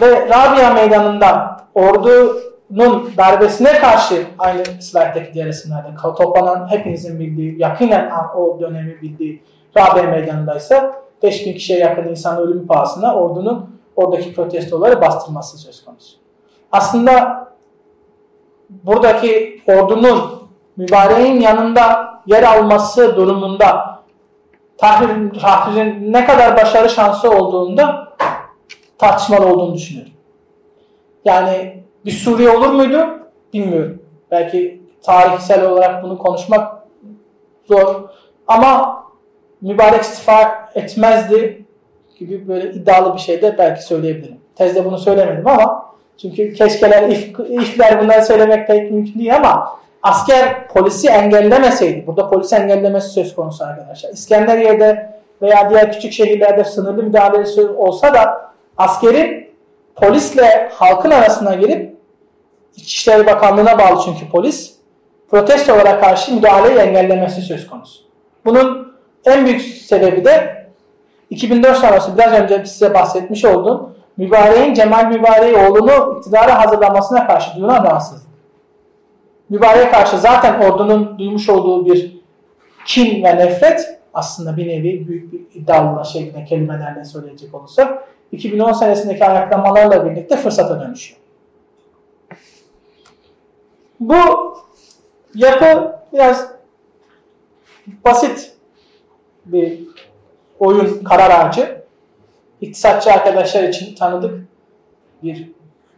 Ve Rabia Meydanı'nda ordunun darbesine karşı aynı slayttaki diğer resimlerde toplanan hepinizin bildiği, yakinen o dönemi bildiği Rabia Meydanı'nda ise 5000 kişiye yakın insan ölümü pahasına ordunun oradaki protestoları bastırması söz konusu. Aslında buradaki ordunun mübareğin yanında yer alması durumunda tahrir, tahririn ne kadar başarı şansı olduğunda tartışmalı olduğunu düşünüyorum. Yani bir Suriye olur muydu? Bilmiyorum. Belki tarihsel olarak bunu konuşmak zor. Ama mübarek istifa etmezdi gibi böyle iddialı bir şey de belki söyleyebilirim. Tezde bunu söylemedim ama çünkü keşkeler, if, ifler bunları söylemek pek mümkün değil ama asker polisi engellemeseydi, burada polisi engellemesi söz konusu arkadaşlar. İskenderiye'de veya diğer küçük şehirlerde sınırlı müdahalesi olsa da askerin polisle halkın arasına girip İçişleri Bakanlığı'na bağlı çünkü polis protestolara karşı müdahaleyi engellemesi söz konusu. Bunun en büyük sebebi de 2004 sonrası biraz önce size bahsetmiş olduğum Mübareğin Cemal Mübareği oğlunu iktidara hazırlamasına karşı duyulan rahatsızlık. Mübareğe karşı zaten ordunun duymuş olduğu bir kin ve nefret aslında bir nevi büyük bir iddialı şeklinde kelimelerle söyleyecek olursak 2010 senesindeki ayaklamalarla birlikte fırsata dönüşüyor. Bu yapı biraz basit bir oyun karar ağacı. İktisatçı arkadaşlar için tanıdık bir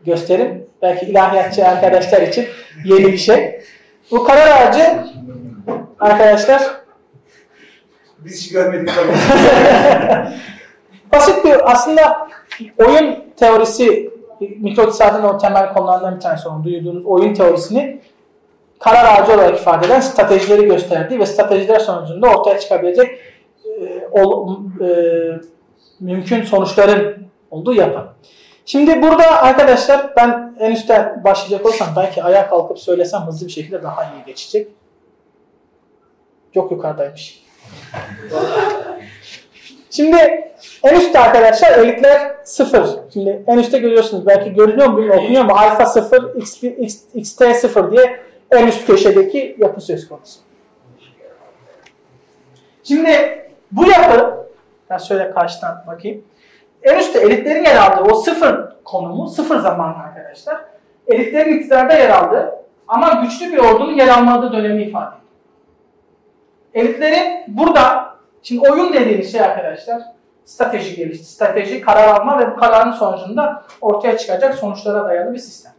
gösterim. Belki ilahiyatçı arkadaşlar için yeni bir şey. Bu karar ağacı arkadaşlar biz hiç görmedik tabii. [laughs] Basit bir aslında oyun teorisi mikro iktisadın o temel konularından bir tanesi olan duyduğunuz oyun teorisini karar ağacı olarak ifade eden stratejileri gösterdiği ve stratejiler sonucunda ortaya çıkabilecek e, ol, e, mümkün sonuçların olduğu yapı. Şimdi burada arkadaşlar ben en üstten başlayacak olsam belki ayağa kalkıp söylesem hızlı bir şekilde daha iyi geçecek. Çok yukarıdaymış. Şimdi en üstte arkadaşlar elitler 0. Şimdi en üstte görüyorsunuz belki görünüyor mu okunuyor mu? Alfa 0, X, X, XT 0 diye en üst köşedeki yapı söz konusu. Şimdi bu yapı ben şöyle karşıdan bakayım. En üstte elitlerin yer aldığı o sıfır konumu, sıfır zamanı arkadaşlar. Elitlerin iktidarda yer aldığı ama güçlü bir ordunun yer almadığı dönemi ifade ediyor. Elitlerin burada, şimdi oyun dediğimiz şey arkadaşlar, strateji gelişti. Strateji, karar alma ve bu kararın sonucunda ortaya çıkacak sonuçlara dayalı bir sistem.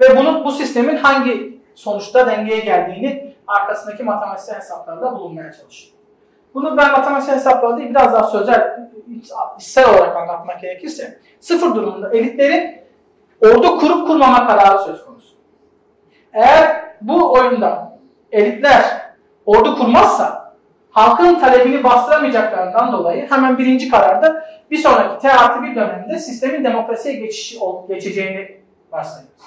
Ve bunun bu sistemin hangi sonuçta dengeye geldiğini arkasındaki matematiksel hesaplarla bulunmaya çalışıyor. Bunu ben matematiksel hesapları değil biraz daha sözel, hissel olarak anlatmak gerekirse sıfır durumunda elitlerin ordu kurup kurmama kararı söz konusu. Eğer bu oyunda elitler ordu kurmazsa halkın talebini bastıramayacaklarından dolayı hemen birinci kararda bir sonraki T bir dönemde sistemin demokrasiye geçiş, geçeceğini varsayıyoruz.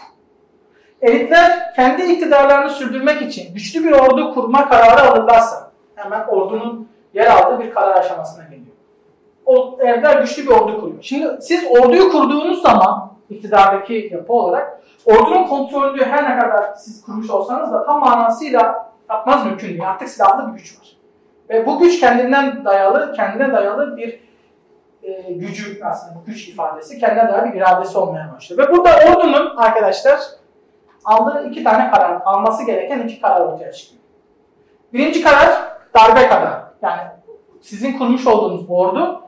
Elitler kendi iktidarlarını sürdürmek için güçlü bir ordu kurma kararı alırlarsa hemen ordunun yer aldığı bir karar aşamasına geliyor. O evler güçlü bir ordu kuruyor. Şimdi siz orduyu kurduğunuz zaman iktidardaki yapı olarak ordunun kontrolünü her ne kadar siz kurmuş olsanız da tam manasıyla yapmaz mümkün değil. Artık silahlı bir güç var. Ve bu güç kendinden dayalı, kendine dayalı bir e, gücü aslında bu güç ifadesi kendine dayalı bir iradesi olmaya başlıyor. Ve burada ordunun arkadaşlar aldığı iki tane karar, alması gereken iki karar ortaya çıkıyor. Birinci karar darbe kararı. Sizin kurmuş olduğunuz ordu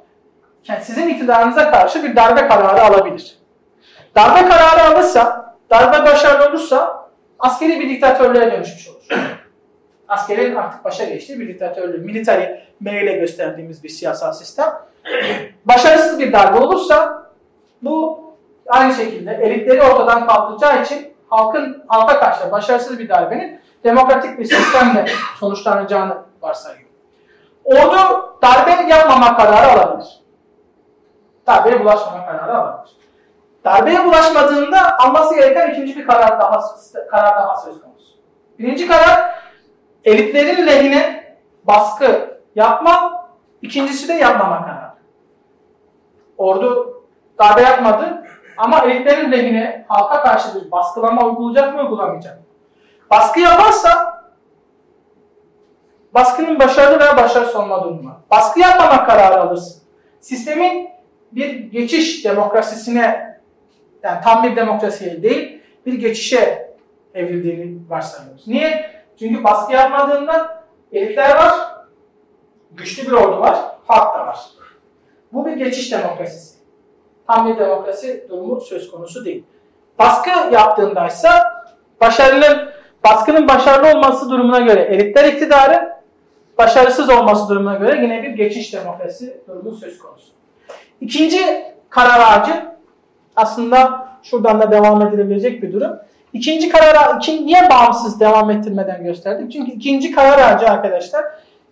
yani sizin iktidarınıza karşı bir darbe kararı alabilir. Darbe kararı alırsa, darbe başarılı olursa askeri bir diktatörlüğe dönüşmüş olur. Askerin artık başa geçtiği bir diktatörlüğü, military meyle gösterdiğimiz bir siyasal sistem. Başarısız bir darbe olursa bu aynı şekilde elitleri ortadan kaldıracağı için halkın halka karşı başarısız bir darbenin demokratik bir sistemle sonuçlanacağını varsayıyor. Ordu darbe yapmama kararı alabilir. Darbeye bulaşmama kararı alabilir. Darbeye bulaşmadığında alması gereken ikinci bir karar daha karar daha söz konusu. Birinci karar elitlerin lehine baskı yapma, ikincisi de yapmama kararı. Ordu darbe yapmadı ama elitlerin lehine halka karşı bir baskılama uygulayacak mı uygulamayacak mı? Baskı yaparsa baskının başarılı veya başarısız olma durumu. Baskı yapmama kararı alırsın. Sistemin bir geçiş demokrasisine yani tam bir demokrasiye değil bir geçişe evrildiğini varsayıyoruz. Niye? Çünkü baskı yapmadığında elitler var, güçlü bir ordu var, halk da var. Bu bir geçiş demokrasisi. Tam bir demokrasi durumu söz konusu değil. Baskı yaptığındaysa başarının baskının başarılı olması durumuna göre elitler iktidarı, başarısız olması durumuna göre yine bir geçiş demokrasi durumu söz konusu. İkinci karar ağacı aslında şuradan da devam edilebilecek bir durum. İkinci karar iki, niye bağımsız devam ettirmeden gösterdik? Çünkü ikinci karar ağacı arkadaşlar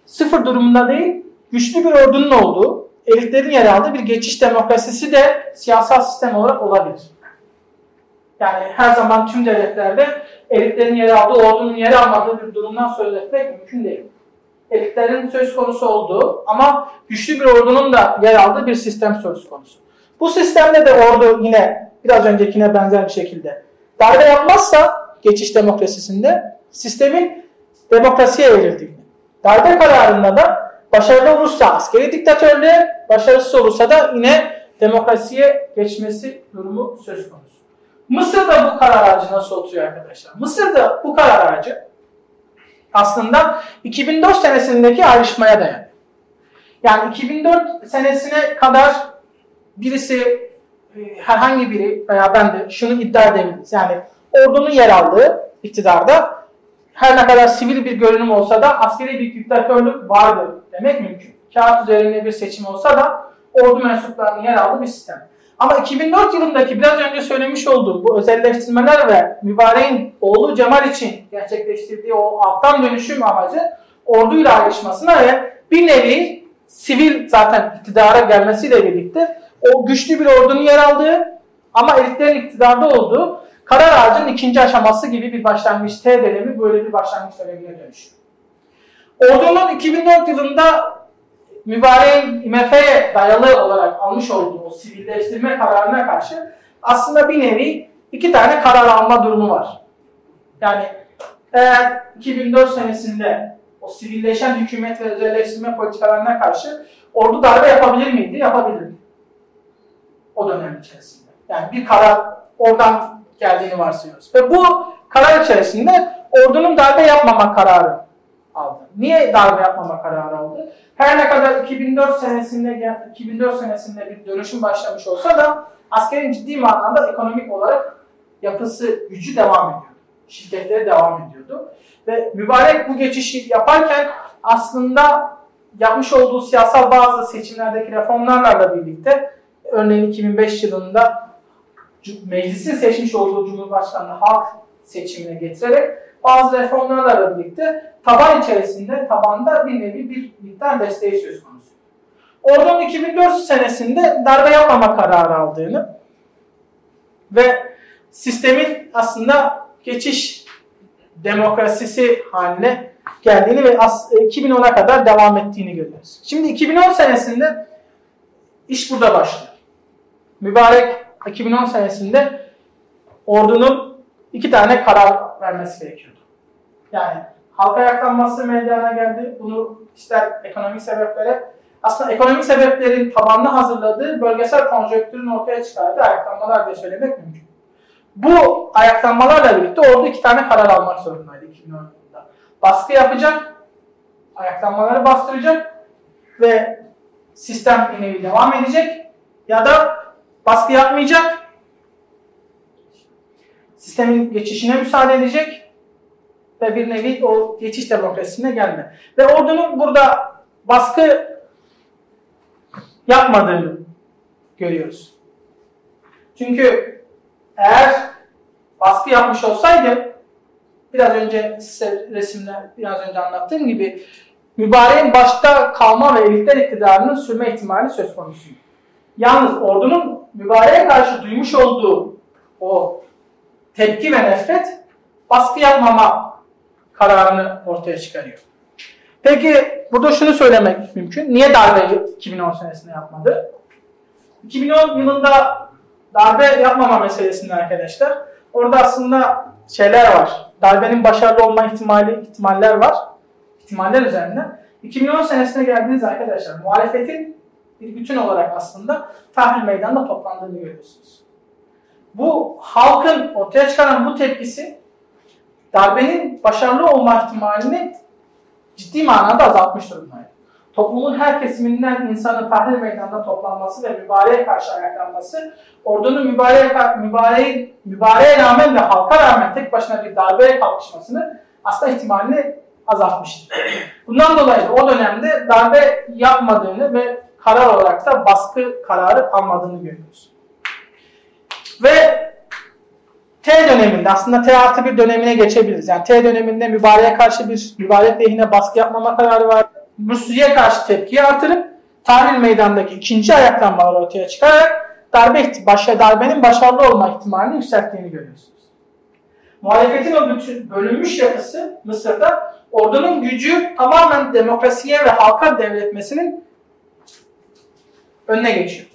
sıfır durumunda değil, güçlü bir ordunun olduğu, elitlerin yer aldığı bir geçiş demokrasisi de siyasal sistem olarak olabilir. Yani her zaman tüm devletlerde elitlerin yer aldığı, ordunun yer almadığı bir durumdan söz etmek mümkün değil. Elitlerin söz konusu olduğu ama güçlü bir ordunun da yer aldığı bir sistem söz konusu. Bu sistemde de ordu yine biraz öncekine benzer bir şekilde darbe yapmazsa geçiş demokrasisinde sistemin demokrasiye evrildiğini, darbe kararında da başarılı olursa askeri diktatörlüğe, başarısız olursa da yine demokrasiye geçmesi durumu söz konusu. Mısır'da bu karar ağacı nasıl oturuyor arkadaşlar? Mısır'da bu karar ağacı aslında 2004 senesindeki ayrışmaya dayanıyor. Yani 2004 senesine kadar birisi e, herhangi biri veya ben de şunu iddia edebiliriz. Yani ordunun yer aldığı iktidarda her ne kadar sivil bir görünüm olsa da askeri bir diktatörlük vardır demek mümkün. Kağıt üzerinde bir seçim olsa da ordu mensuplarının yer aldığı bir sistem. Ama 2004 yılındaki biraz önce söylemiş olduğum bu özelleştirmeler ve mübareğin oğlu Cemal için gerçekleştirdiği o alttan dönüşüm amacı orduyla ayrışmasına ve bir nevi sivil zaten iktidara gelmesiyle birlikte o güçlü bir ordunun yer aldığı Ama elitlerin iktidarda olduğu karar ağacının ikinci aşaması gibi bir başlangıç T dönemi böyle bir başlangıç dönemine dönüşüyor. Ordunun 2004 yılında mübareğin IMF'ye dayalı olarak almış olduğu o sivilleştirme kararına karşı aslında bir nevi iki tane karar alma durumu var. Yani eğer 2004 senesinde o sivilleşen hükümet ve özelleştirme politikalarına karşı ordu darbe yapabilir miydi? Yapabilirdi. O dönem içerisinde. Yani bir karar oradan geldiğini varsayıyoruz. Ve bu karar içerisinde ordunun darbe yapmama kararı aldı. Niye darbe yapmama kararı aldı? Her ne kadar 2004 senesinde 2004 senesinde bir dönüşüm başlamış olsa da askerin ciddi manada ekonomik olarak yapısı, gücü devam ediyordu. Şirketleri devam ediyordu. Ve mübarek bu geçişi yaparken aslında yapmış olduğu siyasal bazı seçimlerdeki reformlarla birlikte örneğin 2005 yılında meclisin seçmiş olduğu Cumhurbaşkanlığı halk seçimine getirerek bazı reformlarla birlikte taban içerisinde tabanda bir nevi bir miktar desteği söz konusu. Ordunun 2004 senesinde darbe yapmama kararı aldığını ve sistemin aslında geçiş demokrasisi haline geldiğini ve 2010'a kadar devam ettiğini görüyoruz. Şimdi 2010 senesinde iş burada başlıyor. Mübarek 2010 senesinde ordunun iki tane karar vermesi gerekiyordu. Yani halka ayaklanması meydana geldi. Bunu ister ekonomik sebeplere, aslında ekonomik sebeplerin tabanını hazırladığı bölgesel konjonktürün ortaya çıkardığı ayaklanmalar diye söylemek mümkün. Bu ayaklanmalarla birlikte orada iki tane karar almak zorundaydı 2010 yılında. Baskı yapacak, ayaklanmaları bastıracak ve sistem bir devam edecek ya da baskı yapmayacak, sistemin geçişine müsaade edecek ve bir nevi o geçiş demokrasisine gelme. Ve ordunun burada baskı yapmadığını görüyoruz. Çünkü eğer baskı yapmış olsaydı biraz önce size resimde biraz önce anlattığım gibi mübareğin başta kalma ve elitler iktidarının sürme ihtimali söz konusu. Yalnız ordunun mübareğe karşı duymuş olduğu o tepki ve nefret baskı yapmama kararını ortaya çıkarıyor. Peki burada şunu söylemek mümkün. Niye darbeyi 2010 senesinde yapmadı? 2010 yılında darbe yapmama meselesinde arkadaşlar orada aslında şeyler var. Darbenin başarılı olma ihtimali ihtimaller var. İhtimaller üzerinden. 2010 senesine geldiğiniz arkadaşlar muhalefetin bir bütün olarak aslında tahrir meydanında toplandığını görüyorsunuz. Bu halkın ortaya çıkaran bu tepkisi darbenin başarılı olma ihtimalini ciddi manada azaltmış durumdaydı. Toplumun her kesiminden insanın tahrir meydanında toplanması ve mübareğe karşı ayaklanması, ordunun mübareğe, mübareğe, mübareğe rağmen ve halka rağmen tek başına bir darbeye kalkışmasını aslında ihtimalini azaltmıştı. Bundan dolayı o dönemde darbe yapmadığını ve karar olarak da baskı kararı almadığını görüyoruz. Ve T döneminde aslında T artı bir dönemine geçebiliriz. Yani T döneminde mübareğe karşı bir mübarek lehine baskı yapmama kararı var. Mürsiye karşı tepkiyi artırıp tahrir meydandaki ikinci ayaklanmalar ortaya çıkarak darbe başa darbenin başarılı olma ihtimalini yükselttiğini görüyorsunuz. Muhalefetin o bütün bölünmüş yapısı Mısır'da ordunun gücü tamamen demokrasiye ve halka devretmesinin önüne geçiyor.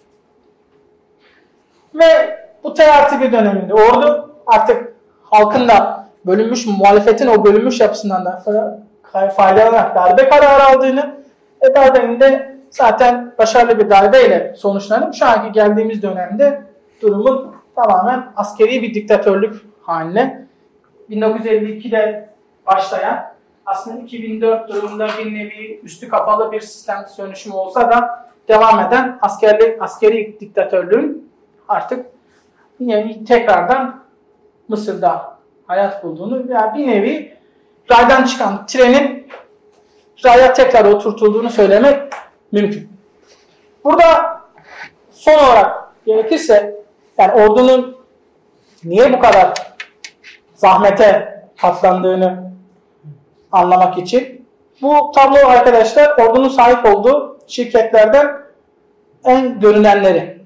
Ve bu T bir döneminde ordu artık halkın da bölünmüş, muhalefetin o bölünmüş yapısından da faydalanarak darbe kararı aldığını ve darbenin de zaten başarılı bir darbeyle sonuçlanıp şu anki geldiğimiz dönemde durumun tamamen askeri bir diktatörlük haline 1952'de başlayan aslında 2004 durumunda bir nevi üstü kapalı bir sistem dönüşümü olsa da devam eden askerli, askeri diktatörlüğün artık yani tekrardan Mısır'da hayat bulduğunu veya bir nevi raydan çıkan trenin raya tekrar oturtulduğunu söylemek mümkün. Burada son olarak gerekirse yani ordunun niye bu kadar zahmete katlandığını anlamak için bu tablo arkadaşlar ordunun sahip olduğu şirketlerden en görünenleri.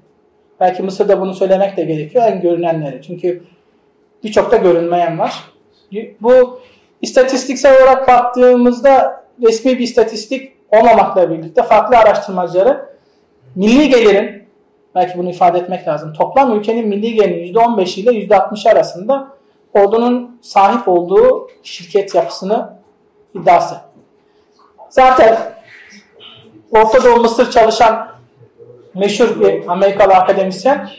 Belki Mısır'da bunu söylemek de gerekiyor. En görünenleri. Çünkü birçok da görünmeyen var. Bu istatistiksel olarak baktığımızda resmi bir istatistik olmamakla birlikte farklı araştırmacıları milli gelirin belki bunu ifade etmek lazım. Toplam ülkenin milli gelirinin %15 ile %60 arasında ordunun sahip olduğu şirket yapısını iddiası. Zaten Orta Doğu Mısır çalışan meşhur bir Amerikalı akademisyen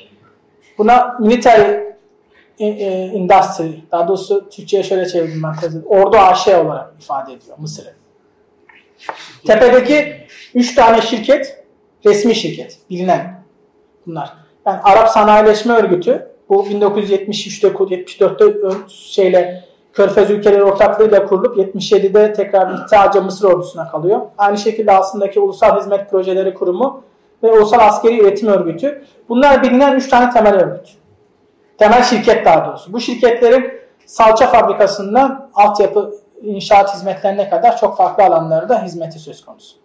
buna military industry, daha doğrusu Türkçe'ye şöyle çevirdim ben tezi. Ordu AŞ olarak ifade ediyor Mısır'ı. Tepedeki 3 tane şirket, resmi şirket, bilinen bunlar. Yani Arap Sanayileşme Örgütü, bu 1973'te 74'te şeyle Körfez ülkeleri ortaklığıyla kurulup 77'de tekrar sadece Mısır ordusuna kalıyor. Aynı şekilde aslındaki Ulusal Hizmet Projeleri Kurumu ve Ulusal Askeri Üretim Örgütü. Bunlar bilinen 3 tane temel örgüt. Temel şirket daha doğrusu. Bu şirketlerin salça fabrikasından altyapı inşaat hizmetlerine kadar çok farklı alanlarda hizmeti söz konusu.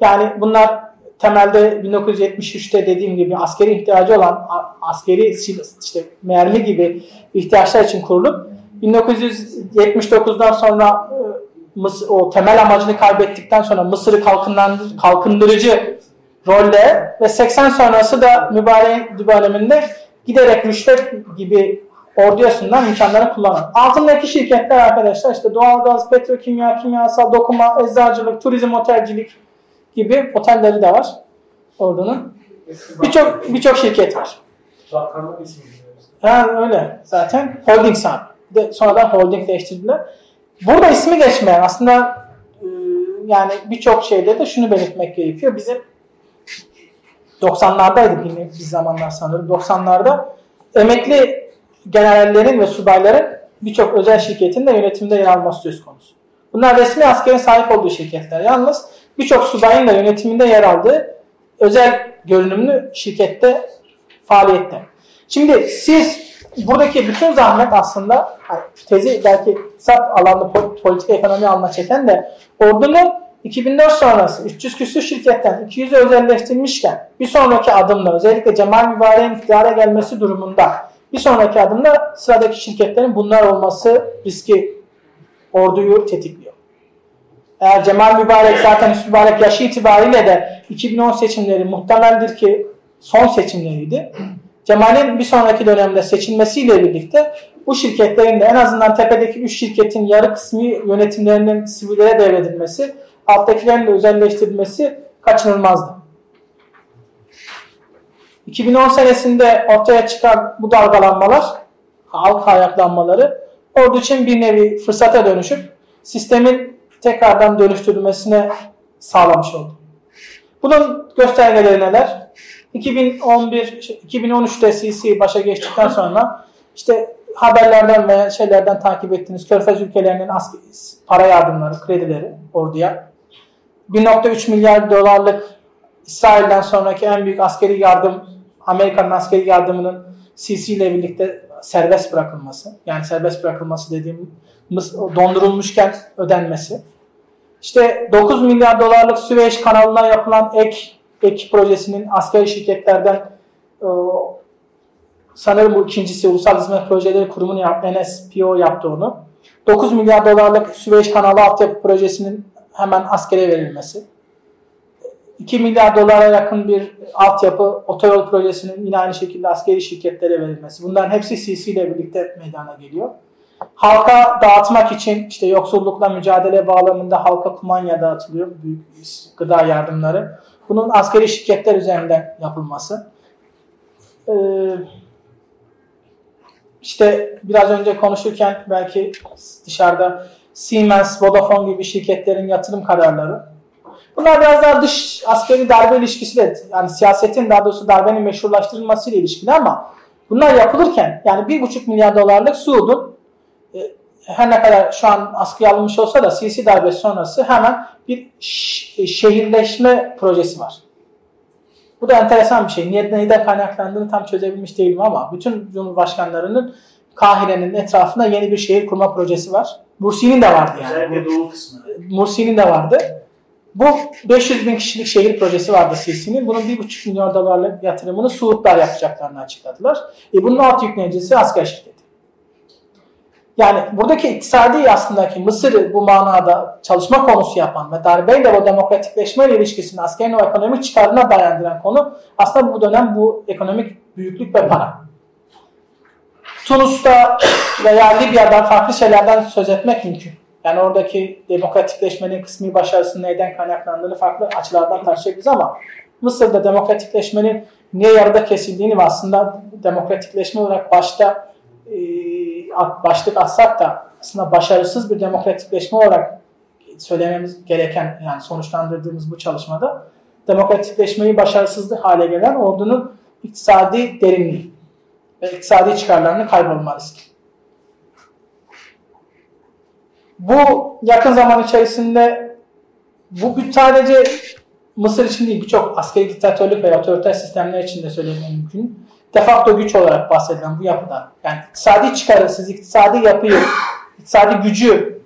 Yani bunlar temelde 1973'te dediğim gibi askeri ihtiyacı olan askeri işte mermi gibi ihtiyaçlar için kurulup 1979'dan sonra e, o temel amacını kaybettikten sonra Mısır'ı kalkındırıcı rolle ve 80 sonrası da mübarek döneminde giderek rüşvet gibi orduya sunulan imkanları kullanan. Altındaki şirketler arkadaşlar işte doğalgaz, petrokimya, kimyasal, dokuma, eczacılık, turizm, otelcilik gibi otelleri de var ordunun. Birçok birçok şirket var. Bakanlık ismi. Ha öyle zaten. Holding sahibi de sonradan holding değiştirdiler. Burada ismi geçmeyen aslında e, yani birçok şeyde de şunu belirtmek gerekiyor. Bizim 90'lardaydık yine bir zamanlar sanırım. 90'larda emekli generallerin ve subayların birçok özel şirketin de yönetimde yer alması söz konusu. Bunlar resmi askerin sahip olduğu şirketler. Yalnız birçok subayın da yönetiminde yer aldığı özel görünümlü şirkette faaliyette. Şimdi siz buradaki bütün zahmet aslında hani tezi belki sap alanda politik ekonomi alma çeken de ordunun 2004 sonrası 300 küsur şirketten 200'e özelleştirilmişken bir sonraki adımda özellikle Cemal Mübarek'in iktidara gelmesi durumunda bir sonraki adımda sıradaki şirketlerin bunlar olması riski orduyu tetikliyor. Eğer Cemal Mübarek zaten Mübarek yaşı itibariyle de 2010 seçimleri muhtemeldir ki son seçimleriydi. Cemal'in bir sonraki dönemde seçilmesiyle birlikte bu şirketlerin de en azından tepedeki 3 şirketin yarı kısmı yönetimlerinin sivillere devredilmesi, alttakilerin de özelleştirilmesi kaçınılmazdı. 2010 senesinde ortaya çıkan bu dalgalanmalar, halk ayaklanmaları ordu için bir nevi fırsata dönüşüp sistemin tekrardan dönüştürülmesine sağlamış oldu. Bunun göstergeleri neler? 2011 2013'te CC başa geçtikten sonra işte haberlerden ve şeylerden takip ettiğiniz Körfez ülkelerinin para yardımları, kredileri orduya 1.3 milyar dolarlık İsrail'den sonraki en büyük askeri yardım Amerika'nın askeri yardımının CC ile birlikte serbest bırakılması. Yani serbest bırakılması dediğim dondurulmuşken ödenmesi. İşte 9 milyar dolarlık Süveyş kanalına yapılan ek ek projesinin askeri şirketlerden e, sanırım bu ikincisi Ulusal Hizmet Projeleri Kurumu'nun yap, NSPO yaptı onu. 9 milyar dolarlık Süveyş kanalı altyapı projesinin hemen askere verilmesi. 2 milyar dolara yakın bir altyapı otoyol projesinin yine aynı şekilde askeri şirketlere verilmesi. Bunların hepsi CC ile birlikte meydana geliyor. Halka dağıtmak için işte yoksullukla mücadele bağlamında halka kumanya dağıtılıyor. Büyük gıda yardımları. Bunun askeri şirketler üzerinden yapılması. Ee, işte biraz önce konuşurken belki dışarıda Siemens, Vodafone gibi şirketlerin yatırım kararları. Bunlar biraz daha dış askeri darbe ilişkisiyle yani siyasetin daha doğrusu darbenin meşrulaştırılmasıyla ilişkili ama bunlar yapılırken yani bir buçuk milyar dolarlık Suud'un e, her ne kadar şu an askıya alınmış olsa da siyasi darbesi sonrası hemen bir şehirleşme projesi var. Bu da enteresan bir şey. Niyet neyden kaynaklandığını tam çözebilmiş değilim ama bütün cumhurbaşkanlarının Kahire'nin etrafında yeni bir şehir kurma projesi var. Mursi'nin de vardı yani. Özellikle doğu kısmı. Mursi'nin de vardı. Bu 500 bin kişilik şehir projesi vardı Sisi'nin. Bunun 1,5 milyon dolarlık yatırımını Suudlar yapacaklarını açıkladılar. E bunun alt yükleyicisi asker şirketi. Yani buradaki iktisadi aslında ki Mısır'ı bu manada çalışma konusu yapan ve darbeyle o demokratikleşme ilişkisini askerin o ekonomik çıkarına dayandıran konu aslında bu dönem bu ekonomik büyüklük ve para. Tunus'ta veya Libya'da farklı şeylerden söz etmek mümkün. Yani oradaki demokratikleşmenin kısmi başarısının neyden kaynaklandığını farklı açılardan tartışabiliriz ama Mısır'da demokratikleşmenin niye yarıda kesildiğini ve aslında demokratikleşme olarak başta e, başlık atsak da aslında başarısız bir demokratikleşme olarak söylememiz gereken yani sonuçlandırdığımız bu çalışmada demokratikleşmeyi başarısızlığı hale gelen ordunun iktisadi derinliği ve iktisadi çıkarlarını kaybolma riski. Bu yakın zaman içerisinde bu sadece Mısır için değil birçok askeri diktatörlük ve otoriter sistemler için de söylemek mümkün. Defakto güç olarak bahsedilen bu yapıda yani iktisadi çıkarı, siz iktisadi yapıyı, iktisadi gücü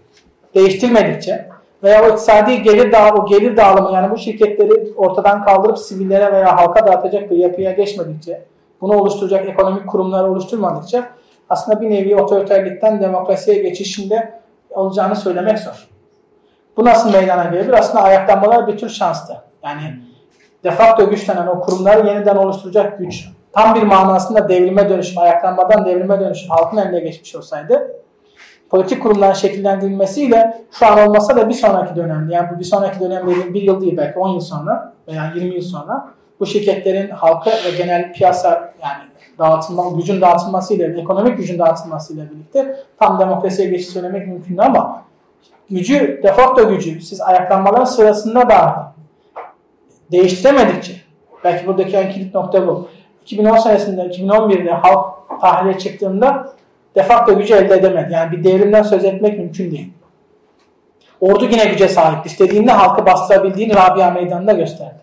değiştirmedikçe veya o iktisadi gelir dağılımı, o gelir dağılımı yani bu şirketleri ortadan kaldırıp sivillere veya halka dağıtacak bir yapıya geçmedikçe, bunu oluşturacak ekonomik kurumları oluşturmadıkça aslında bir nevi otoriterlikten demokrasiye geçişinde olacağını söylemek zor. Bu nasıl meydana gelebilir? Aslında ayaklanmalar bir tür şanstı. Yani defakto güçlenen o kurumları yeniden oluşturacak güç tam bir manasında devrime dönüşüm, ayaklanmadan devrime dönüşüm halkın eline geçmiş olsaydı politik kurumların şekillendirilmesiyle şu an olmasa da bir sonraki dönemde yani bu bir sonraki dönem bir yıl değil belki 10 yıl sonra veya 20 yıl sonra bu şirketlerin halka ve genel piyasa yani dağıtılma, gücün dağıtılmasıyla, ekonomik gücün dağıtılmasıyla birlikte tam demokrasiye geçiş söylemek mümkün ama gücü, defakto gücü siz ayaklanmaların sırasında da değiştiremedikçe belki buradaki en kilit nokta bu. 2010 senesinde, 2011'de halk tahliye çıktığında defakto gücü elde edemedi. Yani bir devrimden söz etmek mümkün değil. Ordu yine güce sahip. İstediğinde halkı bastırabildiğini Rabia Meydanı'nda gösterdi.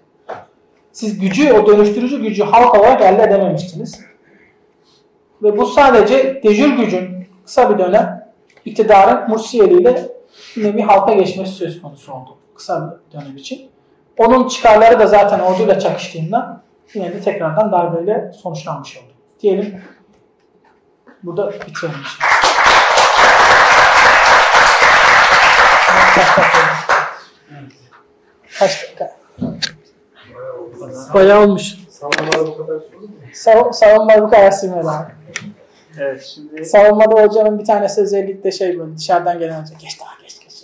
Siz gücü, o dönüştürücü gücü halk olarak elde edememiştiniz. Ve bu sadece dejür gücün kısa bir dönem iktidarın Mursi eliyle bir halka geçmesi söz konusu oldu. Kısa bir dönem için. Onun çıkarları da zaten orduyla çakıştığında yine de tekrardan darbeyle sonuçlanmış oldu. Diyelim burada bitirelim. Kaç dakika? Bayağı olmuş. Savunmalar bu kadar sorun mu? Sav savunma bu kadar abi. Evet şimdi Savunmada hocanın bir tanesi özellikle şey böyle dışarıdan gelen hoca geç daha geç geç.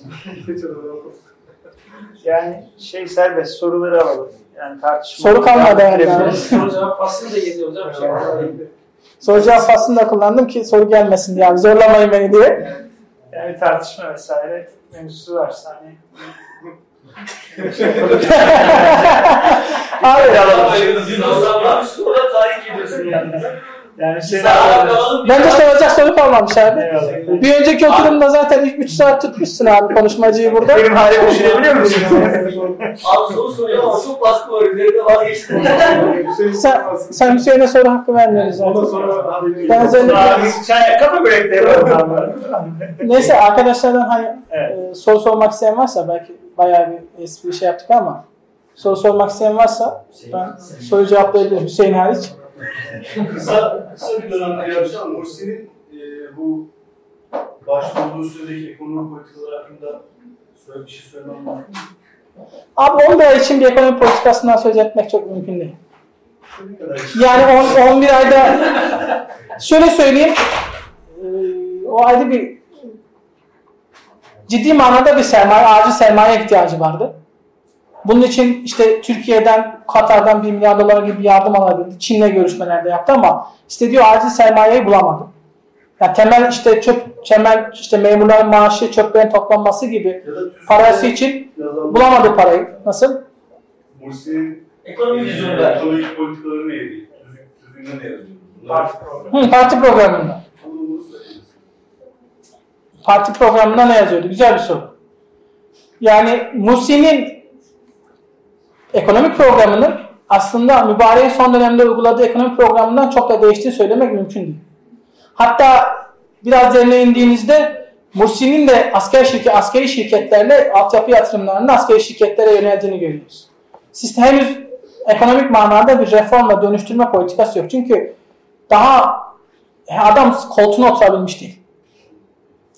yani şey serbest soruları alalım. Yani tartışma. Soru kalmadı yani. Soru cevap faslını da yedi hocam. Şey. Soru cevap faslını da kullandım ki soru gelmesin diye abi zorlamayın beni diye. Yani tartışma vesaire mevzusu varsa hani [laughs] abi Sonra tarih ediyorsun yani. yani şey bence soracak soru kalmamış abi. Eyvallah. Bir önceki oturumda zaten 3 saat tutmuşsun abi konuşmacıyı burada. Benim halimi düşünebiliyor musun? Abi soru soruyor ama çok baskı var üzerinde vazgeçtim. Sen, sen Hüseyin'e soru hakkı vermiyoruz sonra hadi Ben özellikle çay kafa börekte yapalım. neyse arkadaşlardan hani Evet. e, soru sormak isteyen varsa belki bayağı bir espri şey yaptık ama soru sormak isteyen varsa ben soru cevaplayabilirim Hüseyin hariç. Kısa, kısa bir dönemde yapacağım. Mursi'nin e, bu başvurduğu süredeki ekonomi politikaları hakkında söyle bir şey söylemem lazım. Abi 11 ay için bir ekonomi politikasından söz etmek çok mümkün değil. Yani on- 11 ayda şöyle söyleyeyim e, o ayda bir ciddi manada bir sermaye, acil sermaye ihtiyacı vardı. Bunun için işte Türkiye'den, Katar'dan 1 milyar dolar gibi bir yardım alabildi. Çin'le görüşmelerde yaptı ama istediği acil sermayeyi bulamadı. Yani temel işte çöp, temel işte memurların maaşı, çöplerin toplanması gibi parası için bulamadı parayı. Nasıl? Mursi'nin Ekonomi e, vizyonu ver. ekonomik politikaları neydi? Ne yazıyor? Parti programı. Hı, parti programında. Parti programında ne yazıyordu? Güzel bir soru. Yani Mursi'nin ekonomik programının aslında mübareğin son dönemde uyguladığı ekonomik programından çok da değiştiğini söylemek mümkün değil. Hatta biraz derine indiğinizde Mursi'nin de asker şirket, askeri şirketlerle altyapı yatırımlarının askeri şirketlere yöneldiğini görüyoruz. Sistem henüz ekonomik manada bir reformla dönüştürme politikası yok. Çünkü daha adam koltuğuna oturabilmiş değil.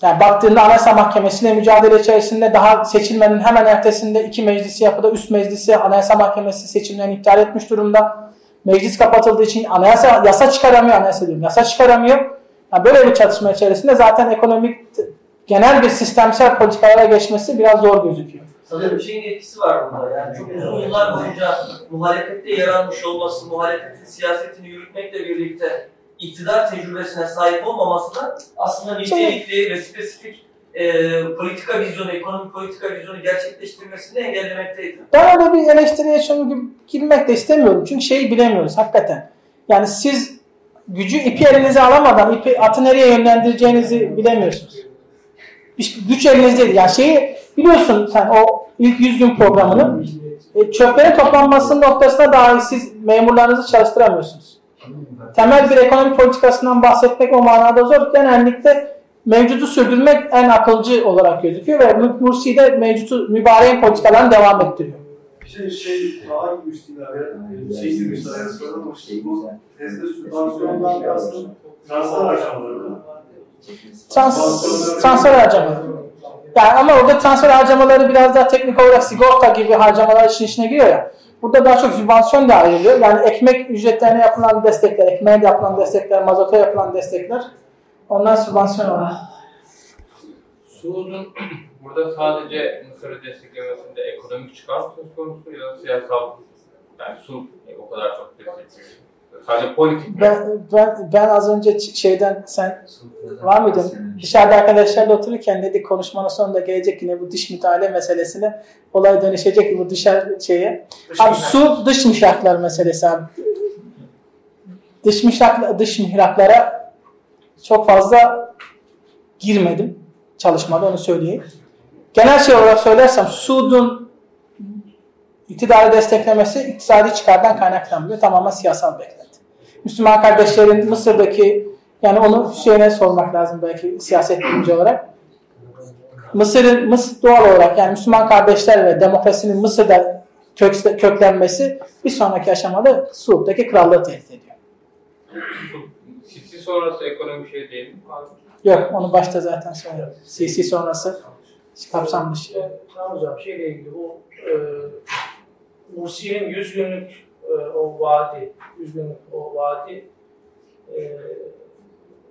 Yani baktığında Anayasa Mahkemesi'ne mücadele içerisinde daha seçilmenin hemen ertesinde iki meclisi yapıda üst meclisi Anayasa Mahkemesi seçimlerini iptal etmiş durumda. Meclis kapatıldığı için anayasa yasa çıkaramıyor, anayasa diyorum, yasa çıkaramıyor. Yani böyle bir çatışma içerisinde zaten ekonomik genel bir sistemsel politikalara geçmesi biraz zor gözüküyor. Sanırım şeyin etkisi var burada. Yani çok uzun yıllar boyunca muhalefette yer almış olması, muhalefetin siyasetini yürütmekle birlikte iktidar tecrübesine sahip olmaması da aslında nitelikli ve spesifik e, politika vizyonu, ekonomik politika vizyonu gerçekleştirmesini engellemekteydi. Ben öyle bir eleştiriye şimdi girmek de istemiyorum. Çünkü şeyi bilemiyoruz hakikaten. Yani siz gücü ipi elinize alamadan ipi atı nereye yönlendireceğinizi bilemiyorsunuz. Güç elinizdeydi. Yani şeyi biliyorsun sen o ilk 100 gün programını e, çöplerin toplanmasının noktasına dahi siz memurlarınızı çalıştıramıyorsunuz. Temel bir ekonomi politikasından bahsetmek o manada zor. Genellikle mevcudu sürdürmek en akılcı olarak gözüküyor ve Mursi de mevcutu mübarek politikalarını devam ettiriyor. Şey, şey gitmişti abi. Şey. Bu tezde sübvansiyondan kastım transfer harcamaları. Trans, transfer harcamaları. Yani ama orada transfer harcamaları biraz daha teknik olarak sigorta gibi harcamalar için içine giriyor ya. Burada daha çok sübvansiyon da ayrılıyor. Yani ekmek ücretlerine yapılan destekler, ekmeğe yapılan destekler, mazota yapılan destekler onlar sübvansiyon olarak. Suud'un [clears throat] burada sadece Mısır'ı desteklemesinde ekonomik çıkar söz konusu ya da siyasal yani Suud o kadar çok destekliyor. Sadece politik. Ben, ben, ben az önce şeyden sen var mıydın? Dışarıda arkadaşlarla otururken dedik konuşmanın sonunda gelecek yine bu dış müdahale meselesine olay dönüşecek bu dışarı şeye. Dış abi su dış mihraklar meselesi abi. Dış mihrak, dış mihraklara çok fazla girmedim çalışmada onu söyleyeyim. Genel şey olarak söylersem Suud'un iktidarı desteklemesi iktisadi çıkardan kaynaklanmıyor. Tamamen siyasal beklenti. Müslüman kardeşlerin Mısır'daki yani onu Hüseyin'e sormak lazım belki siyaset bilimci olarak. Mısır'ın Mısır doğal olarak yani Müslüman kardeşler ve demokrasinin Mısır'da kök, köklenmesi bir sonraki aşamada Suud'daki krallığı tehdit ediyor. Sisi sonrası ekonomi şey değil mi? Yok onu başta zaten söyledim. CC sonrası kapsam dışı. İşte, tamam hocam şeyle ilgili bu e, Mursi'nin 100 günlük o vaadi, 100 günlük o vaadi e,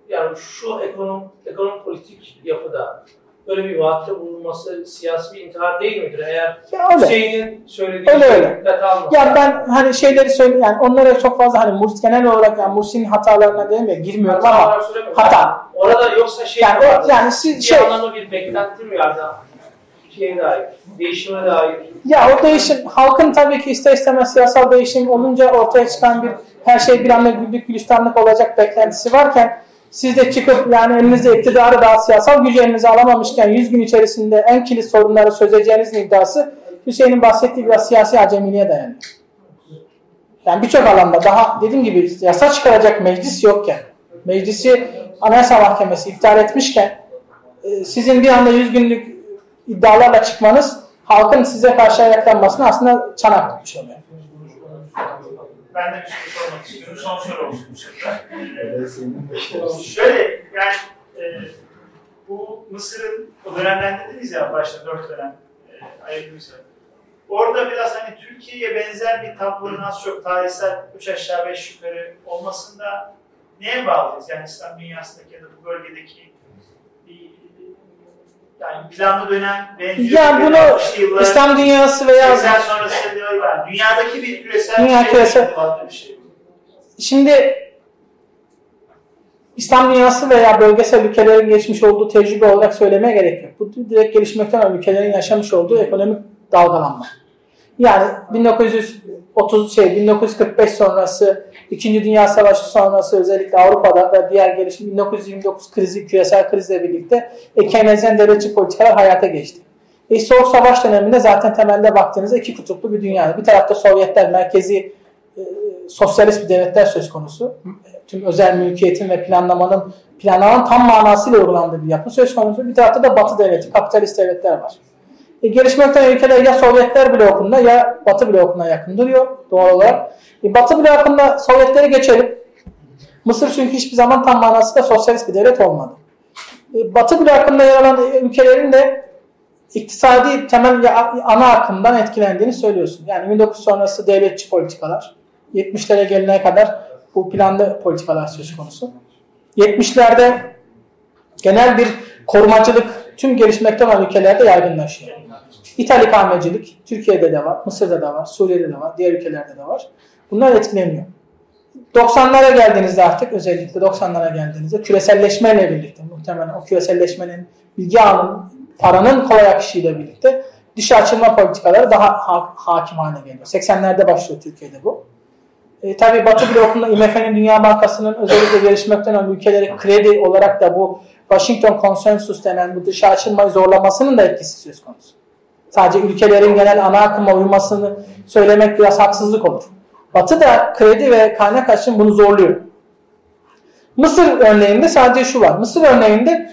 yani şu ekonom, ekonom politik yapıda böyle bir vaatte bulunması siyasi bir intihar değil midir? Eğer Ya öyle. Hüseyin'in söylediği Öyle, şeyi öyle. Ya ben hani şeyleri söyle yani onlara çok fazla hani Murs genel olarak yani Mursi'nin hatalarına değil mi girmiyorum ama hata. Orada yoksa şey Yani o yani siz bir şey anlamda bir beklenti mi vardı? Şeye dair, değişime dair. ya o değişim halkın tabii ki ister istemez siyasal değişim olunca ortaya çıkan bir her şey bir anda güllük gülistanlık olacak beklentisi varken siz de çıkıp yani elinizde iktidarı daha siyasal gücü elinize alamamışken 100 gün içerisinde en kilit sorunları çözeceğinizin iddiası Hüseyin'in bahsettiği biraz siyasi acemiliğe dayanıyor. Yani birçok alanda daha dediğim gibi yasa çıkaracak meclis yokken, meclisi Anayasa Mahkemesi iptal etmişken e, sizin bir anda 100 günlük iddialarla çıkmanız halkın size karşı ayaklanmasına aslında çanak tutmuş oluyor. Ben de bir soru sormak istiyorum. Son soru olsun bu sefer. Şöyle yani e, bu Mısır'ın o dönemden dediniz ya başta dört dönem e, ayırdınız ya. Orada biraz hani Türkiye'ye benzer bir tablonun az çok tarihsel üç aşağı beş yukarı olmasında neye bağlıyız? Yani İslam dünyasındaki ya da bu bölgedeki yani planlı dönem benziyor. Ya gibi bunu 60'lı yıllar- İslam dünyası veya 80 sonrası diyor yani dünyadaki bir küresel Dünya şey, küresel- bir şey. Şimdi İslam dünyası veya bölgesel ülkelerin geçmiş olduğu tecrübe olarak söylemeye gerek yok. Bu direkt gelişmekten olan ülkelerin yaşamış olduğu ekonomik dalgalanma. Yani 1930 şey 1945 sonrası, İkinci Dünya Savaşı sonrası özellikle Avrupa'da ve diğer gelişim 1929 krizi, küresel krizle birlikte e, Keynesyen devletçi politikalar hayata geçti. E, Soğuk Savaş döneminde zaten temelde baktığınızda iki kutuplu bir dünya. Bir tarafta Sovyetler merkezi e, sosyalist bir devletler söz konusu. Tüm özel mülkiyetin ve planlamanın planlanan tam manasıyla uygulandığı bir yapı söz konusu. Bir tarafta da Batı devleti, kapitalist devletler var. E, gelişmekte ülkeler ya Sovyetler blokunda ya Batı blokuna yakın duruyor doğal olarak. E, Batı blokunda Sovyetleri geçelim. Mısır çünkü hiçbir zaman tam manasıyla sosyalist bir devlet olmadı. E, Batı blokunda yer alan ülkelerin de iktisadi temel ana akımdan etkilendiğini söylüyorsun. Yani 1900 sonrası devletçi politikalar. 70'lere gelene kadar bu planda politikalar söz konusu. 70'lerde genel bir korumacılık tüm gelişmekte olan ülkelerde yaygınlaşıyor. İthal ikamecilik Türkiye'de de var, Mısır'da da var, Suriye'de de var, diğer ülkelerde de var. Bunlar etkileniyor. 90'lara geldiğinizde artık özellikle 90'lara geldiğinizde küreselleşmeyle birlikte muhtemelen o küreselleşmenin bilgi ağının paranın kolay akışıyla birlikte dış açılma politikaları daha ha hakim haline geliyor. 80'lerde başlıyor Türkiye'de bu. E, tabii Batı blokunda IMF'nin Dünya Bankası'nın özellikle gelişmekten olan ülkelere kredi olarak da bu Washington Consensus denen bu dış açılmayı zorlamasının da etkisi söz konusu. Sadece ülkelerin genel ana akıma uymasını söylemek biraz haksızlık olur. Batı da kredi ve kaynak açın bunu zorluyor. Mısır örneğinde sadece şu var. Mısır örneğinde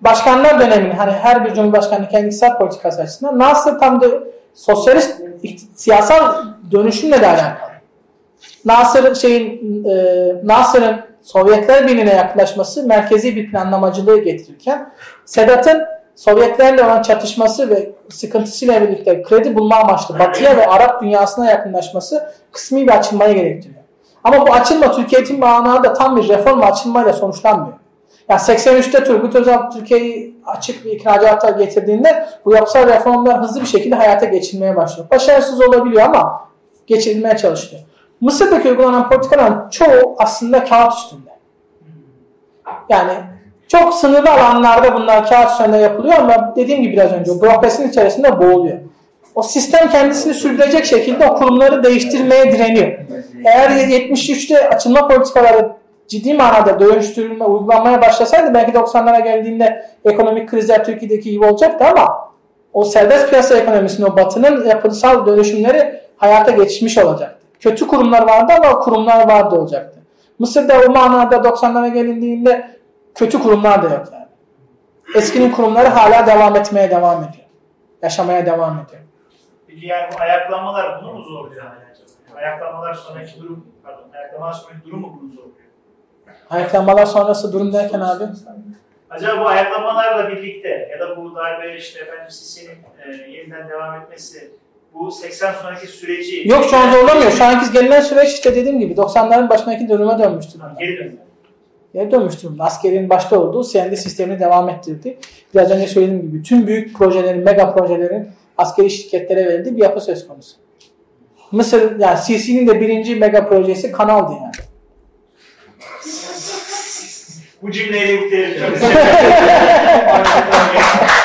başkanlar dönemini hani her bir cumhurbaşkanı kendi iktisat politikası açısından nasıl tam da sosyalist siyasal dönüşümle de alakalı. Nasır şeyin e, Nasır'ın Sovyetler Birliği'ne yaklaşması merkezi bir planlamacılığı getirirken Sedat'ın Sovyetlerle olan çatışması ve sıkıntısıyla birlikte kredi bulma amaçlı Batı'ya ve Arap dünyasına yakınlaşması kısmi bir açılmayı gerektiriyor. Ama bu açılma Türkiye'nin manada tam bir reform açılmayla sonuçlanmıyor. Yani 83'te Turgut Özal Türkiye'yi açık bir ihracata getirdiğinde bu yapısal reformlar hızlı bir şekilde hayata geçirmeye başlıyor. Başarısız olabiliyor ama geçirilmeye çalışılıyor. Mısır'daki uygulanan politikaların çoğu aslında kağıt üstünde. Yani çok sınırlı alanlarda bunlar kağıt üstünde yapılıyor ama dediğim gibi biraz önce bürokrasinin içerisinde boğuluyor. O sistem kendisini sürdürecek şekilde o kurumları değiştirmeye direniyor. Eğer 73'te açılma politikaları ciddi manada dönüştürülme, uygulanmaya başlasaydı belki 90'lara geldiğinde ekonomik krizler Türkiye'deki gibi olacaktı ama o serbest piyasa ekonomisinin, o batının yapısal dönüşümleri hayata geçmiş olacaktı. Kötü kurumlar vardı ama kurumlar vardı olacaktı. Mısır'da o manada 90'lara gelindiğinde kötü kurumlar da yok yani. Eskinin kurumları hala devam etmeye devam ediyor. Yaşamaya devam ediyor. Peki yani bu ayaklanmalar bunu mu zorluyor? Yani? Ayaklanmalar sonraki durum, pardon, ayaklanmalar sonraki durum mu bunu zorluyor? Ayaklanmalar sonrası durum derken abi? Acaba bu ayaklanmalarla birlikte ya da bu darbe işte efendim Sisi'nin e, yeniden devam etmesi bu 80 sonraki süreci... Yok şu an zorlamıyor. Şu anki gelinen süreç işte dediğim gibi 90'ların başındaki duruma dönmüştür. Geri dönüyor. Durumda. Askerin başta olduğu CND sistemini devam ettirdi. Biraz önce söylediğim gibi tüm büyük projelerin, mega projelerin askeri şirketlere verildiği bir yapı söz konusu. Mısır, yani Sisi'nin de birinci mega projesi kanaldı yani. Bu cümleyle bitirelim. [laughs]